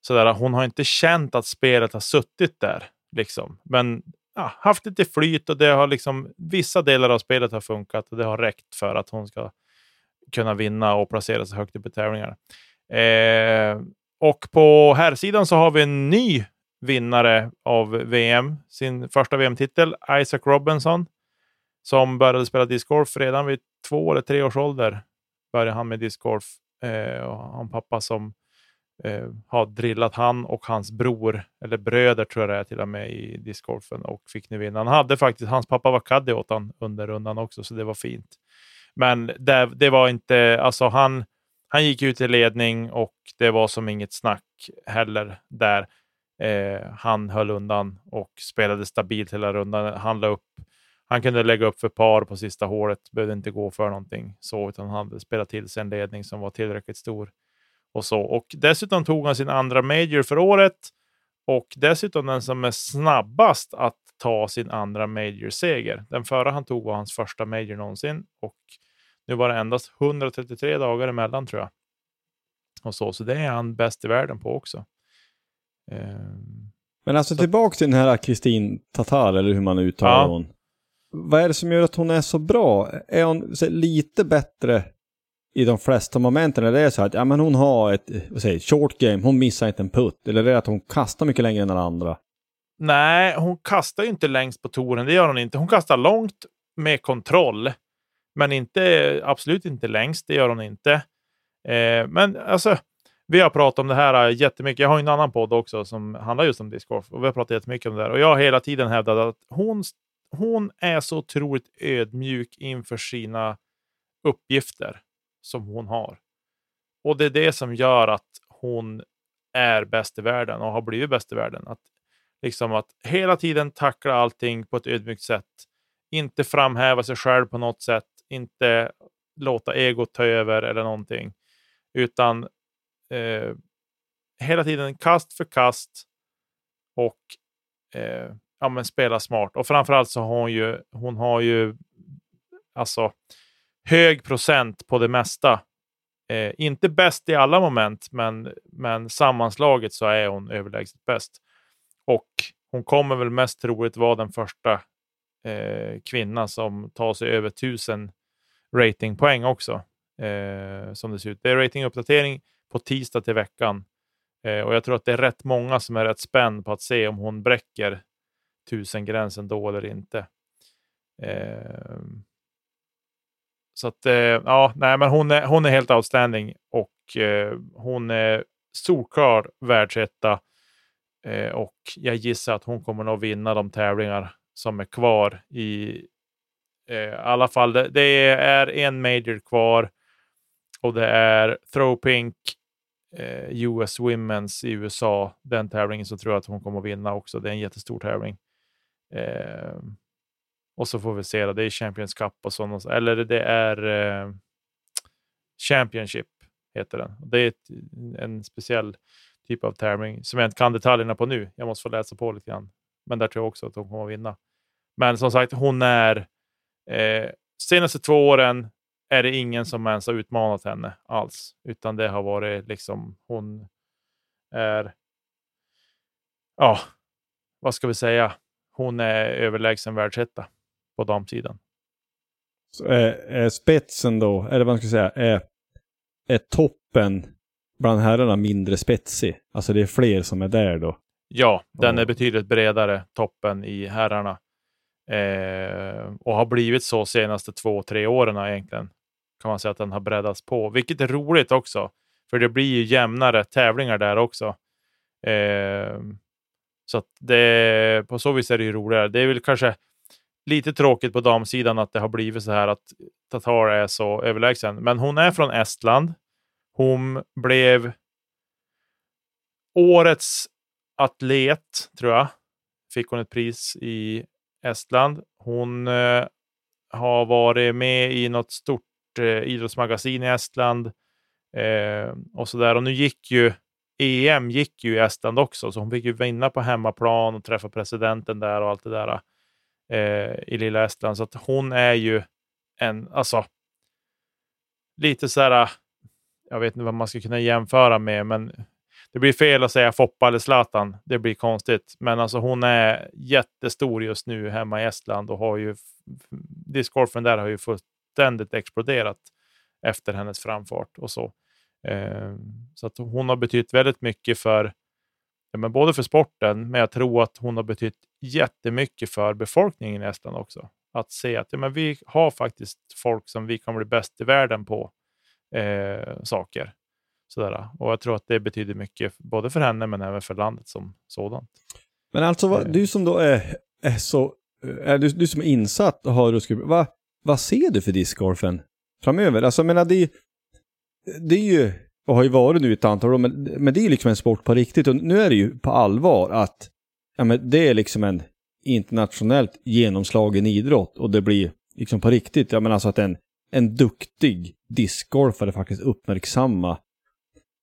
sådär. Hon har inte känt att spelet har suttit där, liksom. Men ja, haft lite flyt och det har liksom vissa delar av spelet har funkat och det har räckt för att hon ska kunna vinna och placera sig högt upp i tävlingar. Eh, och på herrsidan så har vi en ny vinnare av VM, sin första VM-titel, Isaac Robinson, som började spela discgolf redan vid två eller tre års ålder. Började han med discgolf. Eh, och han pappa som eh, har drillat han och hans bror, eller bröder tror jag det är till och med, i discgolfen och fick nu vinna. Han hade faktiskt, hans pappa var caddy åt han under rundan också, så det var fint. Men det, det var inte, alltså han, han gick ut i ledning och det var som inget snack heller där. Eh, han höll undan och spelade stabilt hela rundan. Han la upp han kunde lägga upp för par på sista hålet, behövde inte gå för någonting så, utan han hade spelat till sig en ledning som var tillräckligt stor. Och så. Och dessutom tog han sin andra major för året och dessutom den som är snabbast att ta sin andra major-seger. Den förra han tog var hans första major någonsin och nu var det endast 133 dagar emellan tror jag. Och så, så det är han bäst i världen på också. Ehm, Men alltså Så- tillbaka till den här Kristin Tatar, eller hur man uttalar Ja. hon. Vad är det som gör att hon är så bra? Är hon lite bättre i de flesta momenten? Är det så att ja, men hon har ett vad säger, short game, hon missar inte en putt? Eller är det att hon kastar mycket längre än alla andra? Nej, hon kastar ju inte längst på touren. Det gör hon inte. Hon kastar långt med kontroll, men inte, absolut inte längst. Det gör hon inte. Eh, men alltså, vi har pratat om det här äh, jättemycket. Jag har en annan podd också som handlar just om discgolf och vi har pratat jättemycket om det här. Och jag har hela tiden hävdat att hon, hon är så otroligt ödmjuk inför sina uppgifter som hon har. Och det är det som gör att hon är bäst i världen och har blivit bäst i världen. Att Liksom att hela tiden tackla allting på ett ödmjukt sätt. Inte framhäva sig själv på något sätt. Inte låta egot ta över eller någonting. Utan eh, hela tiden kast för kast och eh, ja, men spela smart. Och framförallt så har hon ju, hon har ju alltså hög procent på det mesta. Eh, inte bäst i alla moment, men, men sammanslaget så är hon överlägset bäst. Och hon kommer väl mest troligt vara den första eh, kvinna som tar sig över 1000 ratingpoäng också. Eh, som det ser ut. Det är ratinguppdatering på tisdag till veckan. Eh, och jag tror att det är rätt många som är rätt spänd på att se om hon bräcker 1000-gränsen då eller inte. Eh, så att, eh, ja, nej, men hon är, hon är helt outstanding och eh, hon är solklar världsetta. Eh, och jag gissar att hon kommer att vinna de tävlingar som är kvar i eh, alla fall. Det, det är en major kvar och det är Throwpink eh, US Women's i USA. Den tävlingen så tror jag att hon kommer att vinna också. Det är en jättestor tävling. Eh, och så får vi se. Då. Det är Champions Cup och sånt. Eller det är eh, Championship heter den. Det är ett, en speciell typ av tävling som jag inte kan detaljerna på nu. Jag måste få läsa på lite grann. Men där tror jag också att hon kommer att vinna. Men som sagt, hon är eh, senaste två åren är det ingen som ens har utmanat henne alls, utan det har varit liksom hon är. Ja, vad ska vi säga? Hon är överlägsen världsetta på damsidan. Så är, är spetsen då, eller vad man ska säga, är, är toppen bland herrarna mindre spetsig? Alltså det är fler som är där då? Ja, den är betydligt bredare toppen i herrarna. Eh, och har blivit så senaste två, tre åren egentligen. Kan man säga att den har breddats på, vilket är roligt också. För det blir ju jämnare tävlingar där också. Eh, så det, på så vis är det ju roligare. Det är väl kanske lite tråkigt på damsidan att det har blivit så här att Tatar är så överlägsen. Men hon är från Estland. Hon blev årets atlet, tror jag. Fick hon ett pris i Estland. Hon eh, har varit med i något stort eh, idrottsmagasin i Estland. Eh, och så där. Och nu gick ju EM gick ju i Estland också, så hon fick ju vinna på hemmaplan och träffa presidenten där och allt det där eh, i lilla Estland. Så att hon är ju en, alltså, lite så här, jag vet inte vad man ska kunna jämföra med, men det blir fel att säga Foppa eller Zlatan. Det blir konstigt. Men alltså hon är jättestor just nu hemma i Estland och har ju discgolfen där har ju fullständigt exploderat efter hennes framfart och så. Eh, så att hon har betytt väldigt mycket för ja, men både för sporten, men jag tror att hon har betytt jättemycket för befolkningen i Estland också. Att se att ja, men vi har faktiskt folk som vi kan bli bäst i världen på eh, saker. Sådär. Och jag tror att det betyder mycket både för henne men även för landet som sådant. Men alltså, vad, eh. du som då är, är så, är du, du som är insatt och har vad, vad ser du för discgolfen framöver? Alltså, jag menar, det, det är ju, och har ju varit nu ett antal år, men, men det är ju liksom en sport på riktigt. Och nu är det ju på allvar att ja, men det är liksom en internationellt genomslagen idrott och det blir liksom på riktigt, ja men alltså att en, en duktig discgolfare faktiskt uppmärksamma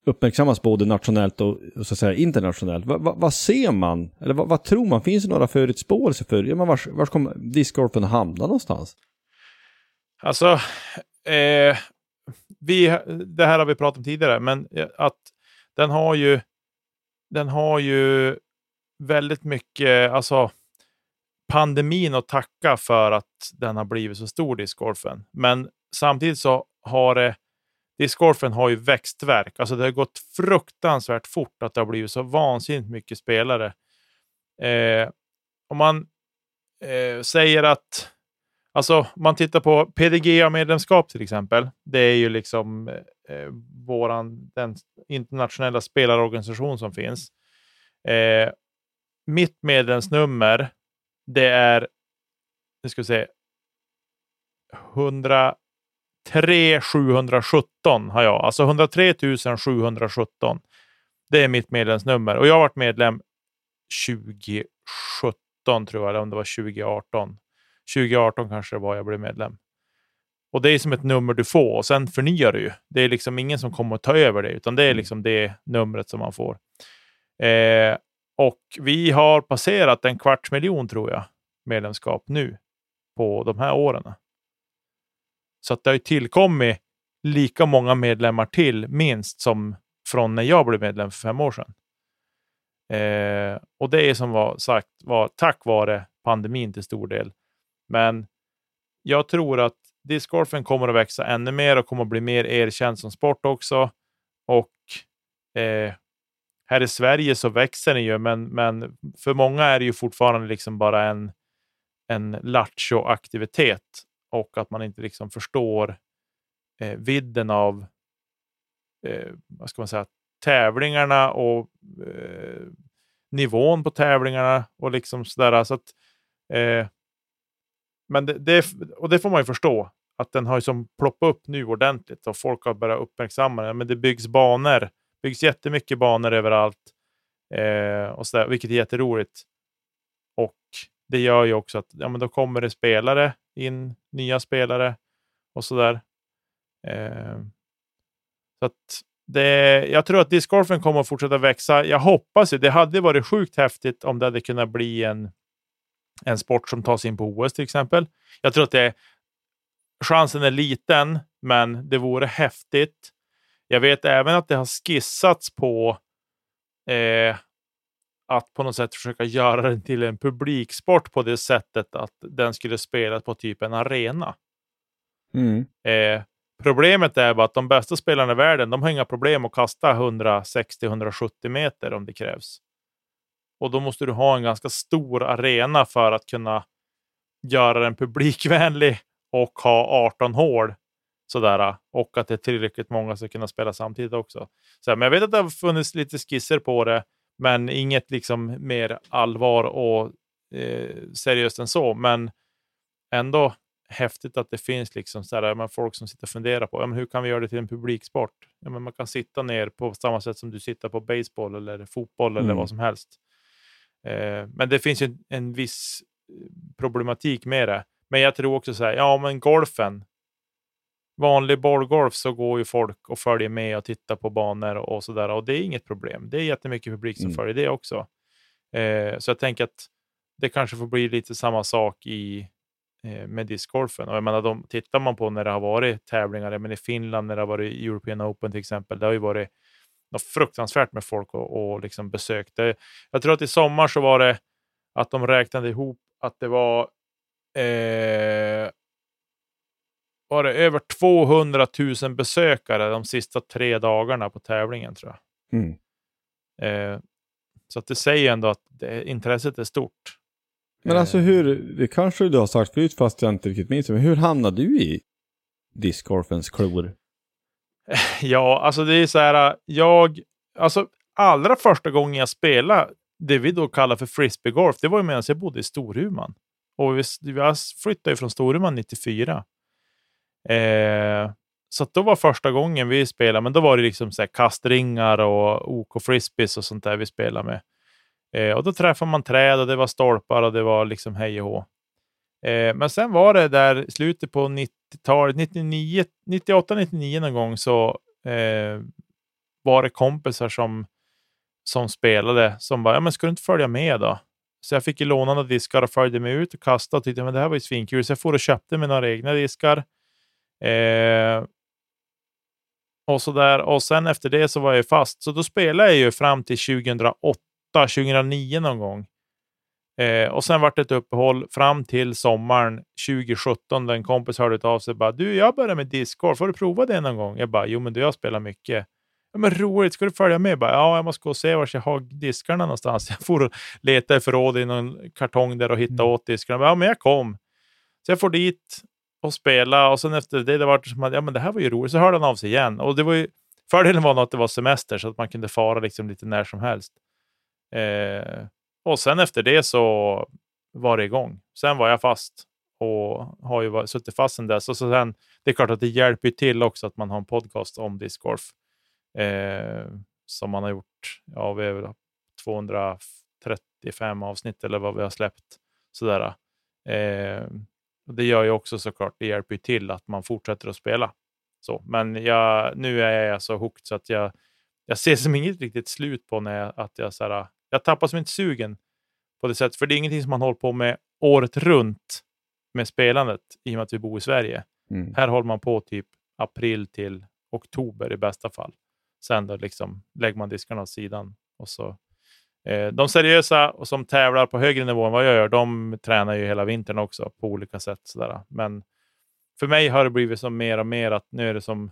uppmärksammas både nationellt och så att säga internationellt. Va, va, vad ser man? Eller va, vad tror man? Finns det några förutspåelser för? Ja, men vars, vars kommer discgolfen att hamna någonstans? Alltså, eh, vi, det här har vi pratat om tidigare, men eh, att den har ju, den har ju väldigt mycket, alltså pandemin att tacka för att den har blivit så stor, discgolfen. Men samtidigt så har det discgolfen har ju växtverk. Alltså det har gått fruktansvärt fort att det har blivit så vansinnigt mycket spelare. Eh, om man eh, säger att, alltså om man tittar på PDGA-medlemskap till exempel. Det är ju liksom eh, våran, den internationella spelarorganisation som finns. Eh, mitt medlemsnummer, det är, nu ska vi se, 100 717 har jag. Alltså 103 717. Det är mitt medlemsnummer. Och jag har varit medlem 2017 tror jag, eller om det var 2018. 2018 kanske det var jag blev medlem. Och det är som ett nummer du får och sen förnyar du ju. Det är liksom ingen som kommer att ta över det, utan det är mm. liksom det numret som man får. Eh, och vi har passerat en kvarts miljon tror jag medlemskap nu på de här åren. Så att det har tillkommit lika många medlemmar till, minst, som från när jag blev medlem för fem år sedan. Eh, och det är som var sagt var tack vare pandemin till stor del. Men jag tror att discgolfen kommer att växa ännu mer och kommer att bli mer erkänd som sport också. Och eh, här i Sverige så växer den ju, men, men för många är det ju fortfarande liksom bara en, en lattjo-aktivitet och att man inte liksom förstår eh, vidden av eh, vad ska man säga, tävlingarna och eh, nivån på tävlingarna och liksom sådär. Så att, eh, men det, det, och det får man ju förstå att den har som ploppat upp nu ordentligt och folk har börjat uppmärksamma den. Men det byggs banor, byggs jättemycket banor överallt, eh, och så där, vilket är jätteroligt. Och det gör ju också att ja, men då kommer det spelare in, nya spelare och sådär. Eh, så att det, jag tror att discgolfen kommer att fortsätta växa. Jag hoppas ju, det hade varit sjukt häftigt om det hade kunnat bli en, en sport som tas in på OS till exempel. Jag tror att det, chansen är liten, men det vore häftigt. Jag vet även att det har skissats på eh, att på något sätt försöka göra den till en publiksport på det sättet att den skulle spelas på typ en arena. Mm. Eh, problemet är bara att de bästa spelarna i världen, de har inga problem att kasta 160-170 meter om det krävs. Och då måste du ha en ganska stor arena för att kunna göra den publikvänlig och ha 18 hål. Sådär, och att det är tillräckligt många som kunna spela samtidigt också. Så, men jag vet att det har funnits lite skisser på det, men inget liksom mer allvar och eh, seriöst än så. Men ändå häftigt att det finns liksom så här, men folk som sitter och funderar på ja, men hur kan vi göra det till en publiksport. Ja, men man kan sitta ner på samma sätt som du sitter på baseball eller fotboll eller Mm. vad som helst. Eh, men det finns ju en, en viss problematik med det. Men jag tror också så här, ja men golfen. Vanlig bollgolf så går ju folk och följer med och tittar på banor och, och sådär och det är inget problem. Det är jättemycket publik som Mm. följer det också. Eh, så jag tänker att det kanske får bli lite samma sak i eh, med discgolfen. Och jag menar, de, tittar man på när det har varit tävlingar, menar, i Finland när det har varit European Open till exempel, det har ju varit något fruktansvärt med folk och, och liksom besök. Det, jag tror att i sommar så var det att de räknade ihop att det var, eh, var det över 200 000 besökare de sista tre dagarna på tävlingen tror jag. Mm. Eh, så att det säger ändå att det, intresset är stort. Men alltså Eh, hur, det kanske du har sagt förut fast jag inte riktigt minns men hur hamnade du i discgolfens klor? Ja, alltså det är så här, jag, alltså allra första gången jag spelade det vi då kallar för frisbeegolf, det var ju medan jag bodde i Storuman. Och vi, vi flyttade ju från Storuman 94. Eh, så att då var första gången vi spelade, men då var det liksom så här kastringar och OK frisbees och sånt där vi spelade med. Eh, och då träffade man träd och det var stolpar och det var liksom hej och hå. Eh, men sen var det där i slutet på 90-talet, 98, 99 någon gång så eh, var det kompisar som, som spelade som bara, ja men ska du inte följa med då? Så jag fick ju låna några diskar och följde med ut och kastade och tyckte men det här var ju svinkul. Så jag får och köpte mig några egna diskar. Eh, och så där. Och sen efter det så var jag fast. Så då spelade jag ju fram till 2008, 2009 någon gång. Eh, och sen vart det ett uppehåll fram till sommaren 2017 där en kompis hörde av sig och bara du, jag börjar med discgolf, får du prova det någon gång? Jag bara, jo men du, jag spelar mycket. Ja, men roligt, ska du följa med? Jag bara, ja, jag måste gå och se var jag har diskarna någonstans. Jag får leta i förrådet i någon kartong där och hitta åt diskarna. Jag bara, Ja, men jag kom. Så jag får dit och spela och sen efter det, det var som att, ja men det här var ju roligt. Så hörde han av sig igen. Och det var ju, fördelen var nog att det var semester så att man kunde fara liksom lite när som helst. Eh, och sen efter det så var det igång. Sen var jag fast och har ju varit- suttit fast sen dess. Och så sen, det är klart att det hjälper ju till också att man har en podcast om discgolf. Eh, som man har gjort, ja vi är väl 235 avsnitt eller vad vi har släppt. Sådär. Eh, det gör ju också såklart, det hjälper ju till att man fortsätter att spela. Så, men jag, nu är jag så hooked så att jag, jag ser som inget riktigt slut på när jag, att jag, såhär, jag tappar som inte sugen på det sättet. För det är ingenting som man håller på med året runt med spelandet i och med att vi bor i Sverige. Mm. Här håller man på typ april till oktober i bästa fall. Sen då liksom lägger man diskarna åt sidan. Och så, Eh, de seriösa och som tävlar på högre nivå än vad jag gör, de tränar ju hela vintern också på olika sätt. Sådär. Men för mig har det blivit som mer och mer att nu är det som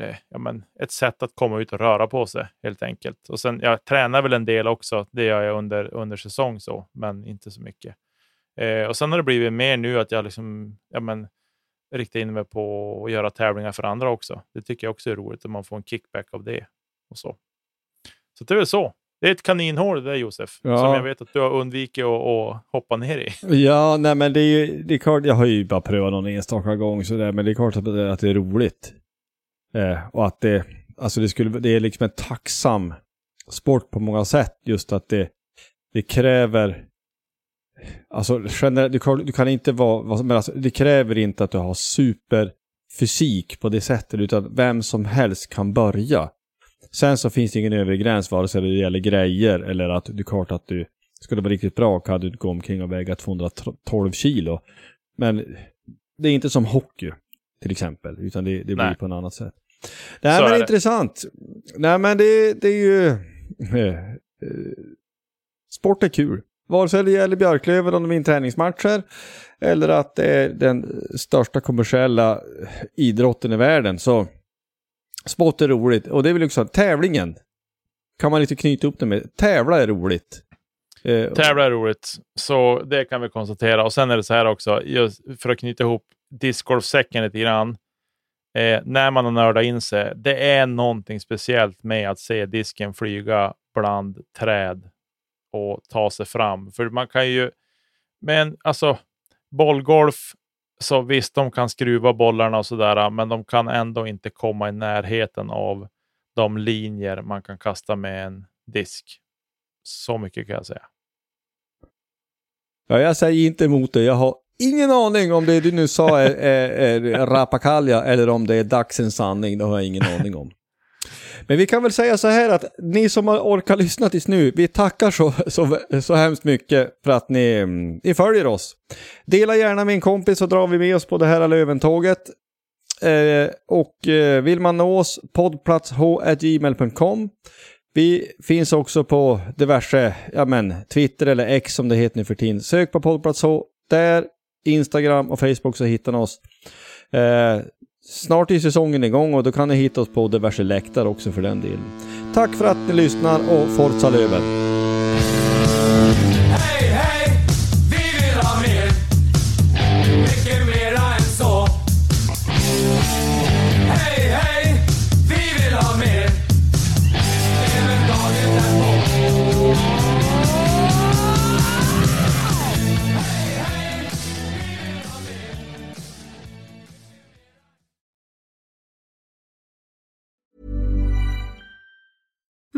eh, ja, men ett sätt att komma ut och röra på sig helt enkelt. Och sen, jag tränar väl en del också, det gör jag under, under säsong så, men inte så mycket. Eh, och sen har det blivit mer nu att jag liksom, ja, men, riktar in mig på att göra tävlingar för andra också. Det tycker jag också är roligt, att man får en kickback av det. och Så Så det är väl så. Det är ett kaninhål det där Josef, Ja. som jag vet att du har undvikit att, att hoppa ner i. Ja, nej men det är ju, det är klart, jag har ju bara prövat någon enstaka gång sådär, men det är klart att det, att det är roligt. Eh, och att det, alltså det skulle, det är liksom en tacksam sport på många sätt, just att det, det kräver, alltså generellt, du kan, du kan inte vara, men alltså, det kräver inte att du har superfysik på det sättet, utan vem som helst kan börja. Sen så finns det ingen övre gräns vare sig det gäller grejer eller att du klart att du skulle vara riktigt bra kan du gå omkring och väga 212 kilo. Men det är inte som hockey till exempel, utan det, det blir Nej. på ett annat sätt. Nej Så men är intressant. Nej men det, det är ju... Eh, eh, sport är kul. Vare sig det gäller Björklöven om de vinner träningsmatcher eller att det är den största kommersiella idrotten i världen så sport är roligt. Och det är väl också tävlingen. Kan man inte knyta upp det med. Tävla är roligt. Eh, Tävla är roligt, så det kan vi konstatera. Och sen är det så här också, just för att knyta ihop discgolfsäcken lite grann. Eh, när man har nördat in sig, det är någonting speciellt med att se disken flyga bland träd och ta sig fram. För man kan ju, men alltså bollgolf, så visst, de kan skruva bollarna och sådär, men de kan ändå inte komma i närheten av de linjer man kan kasta med en disk. Så mycket kan jag säga. Ja, jag säger inte emot det. Jag har ingen aning om det du nu sa är, är, är rapakalja eller om det är dagsens sanning. Det har jag ingen aning om. Men vi kan väl säga så här att ni som har orkat lyssna tills nu, vi tackar så, så, så hemskt mycket för att ni, mm, ni följer oss. Dela gärna med en kompis så drar vi med oss på det här Löventåget. Eh, och eh, vill man nå oss, poddplatsh.gmail.com. Vi finns också på diverse, ja men, Twitter eller X som det heter nu för tiden. Sök på poddplats H. Där, Instagram och Facebook så hittar ni oss. Eh, snart är säsongen igång och då kan ni hitta oss på diverse läktare också för den delen. Tack för att ni lyssnar och Forza Löven!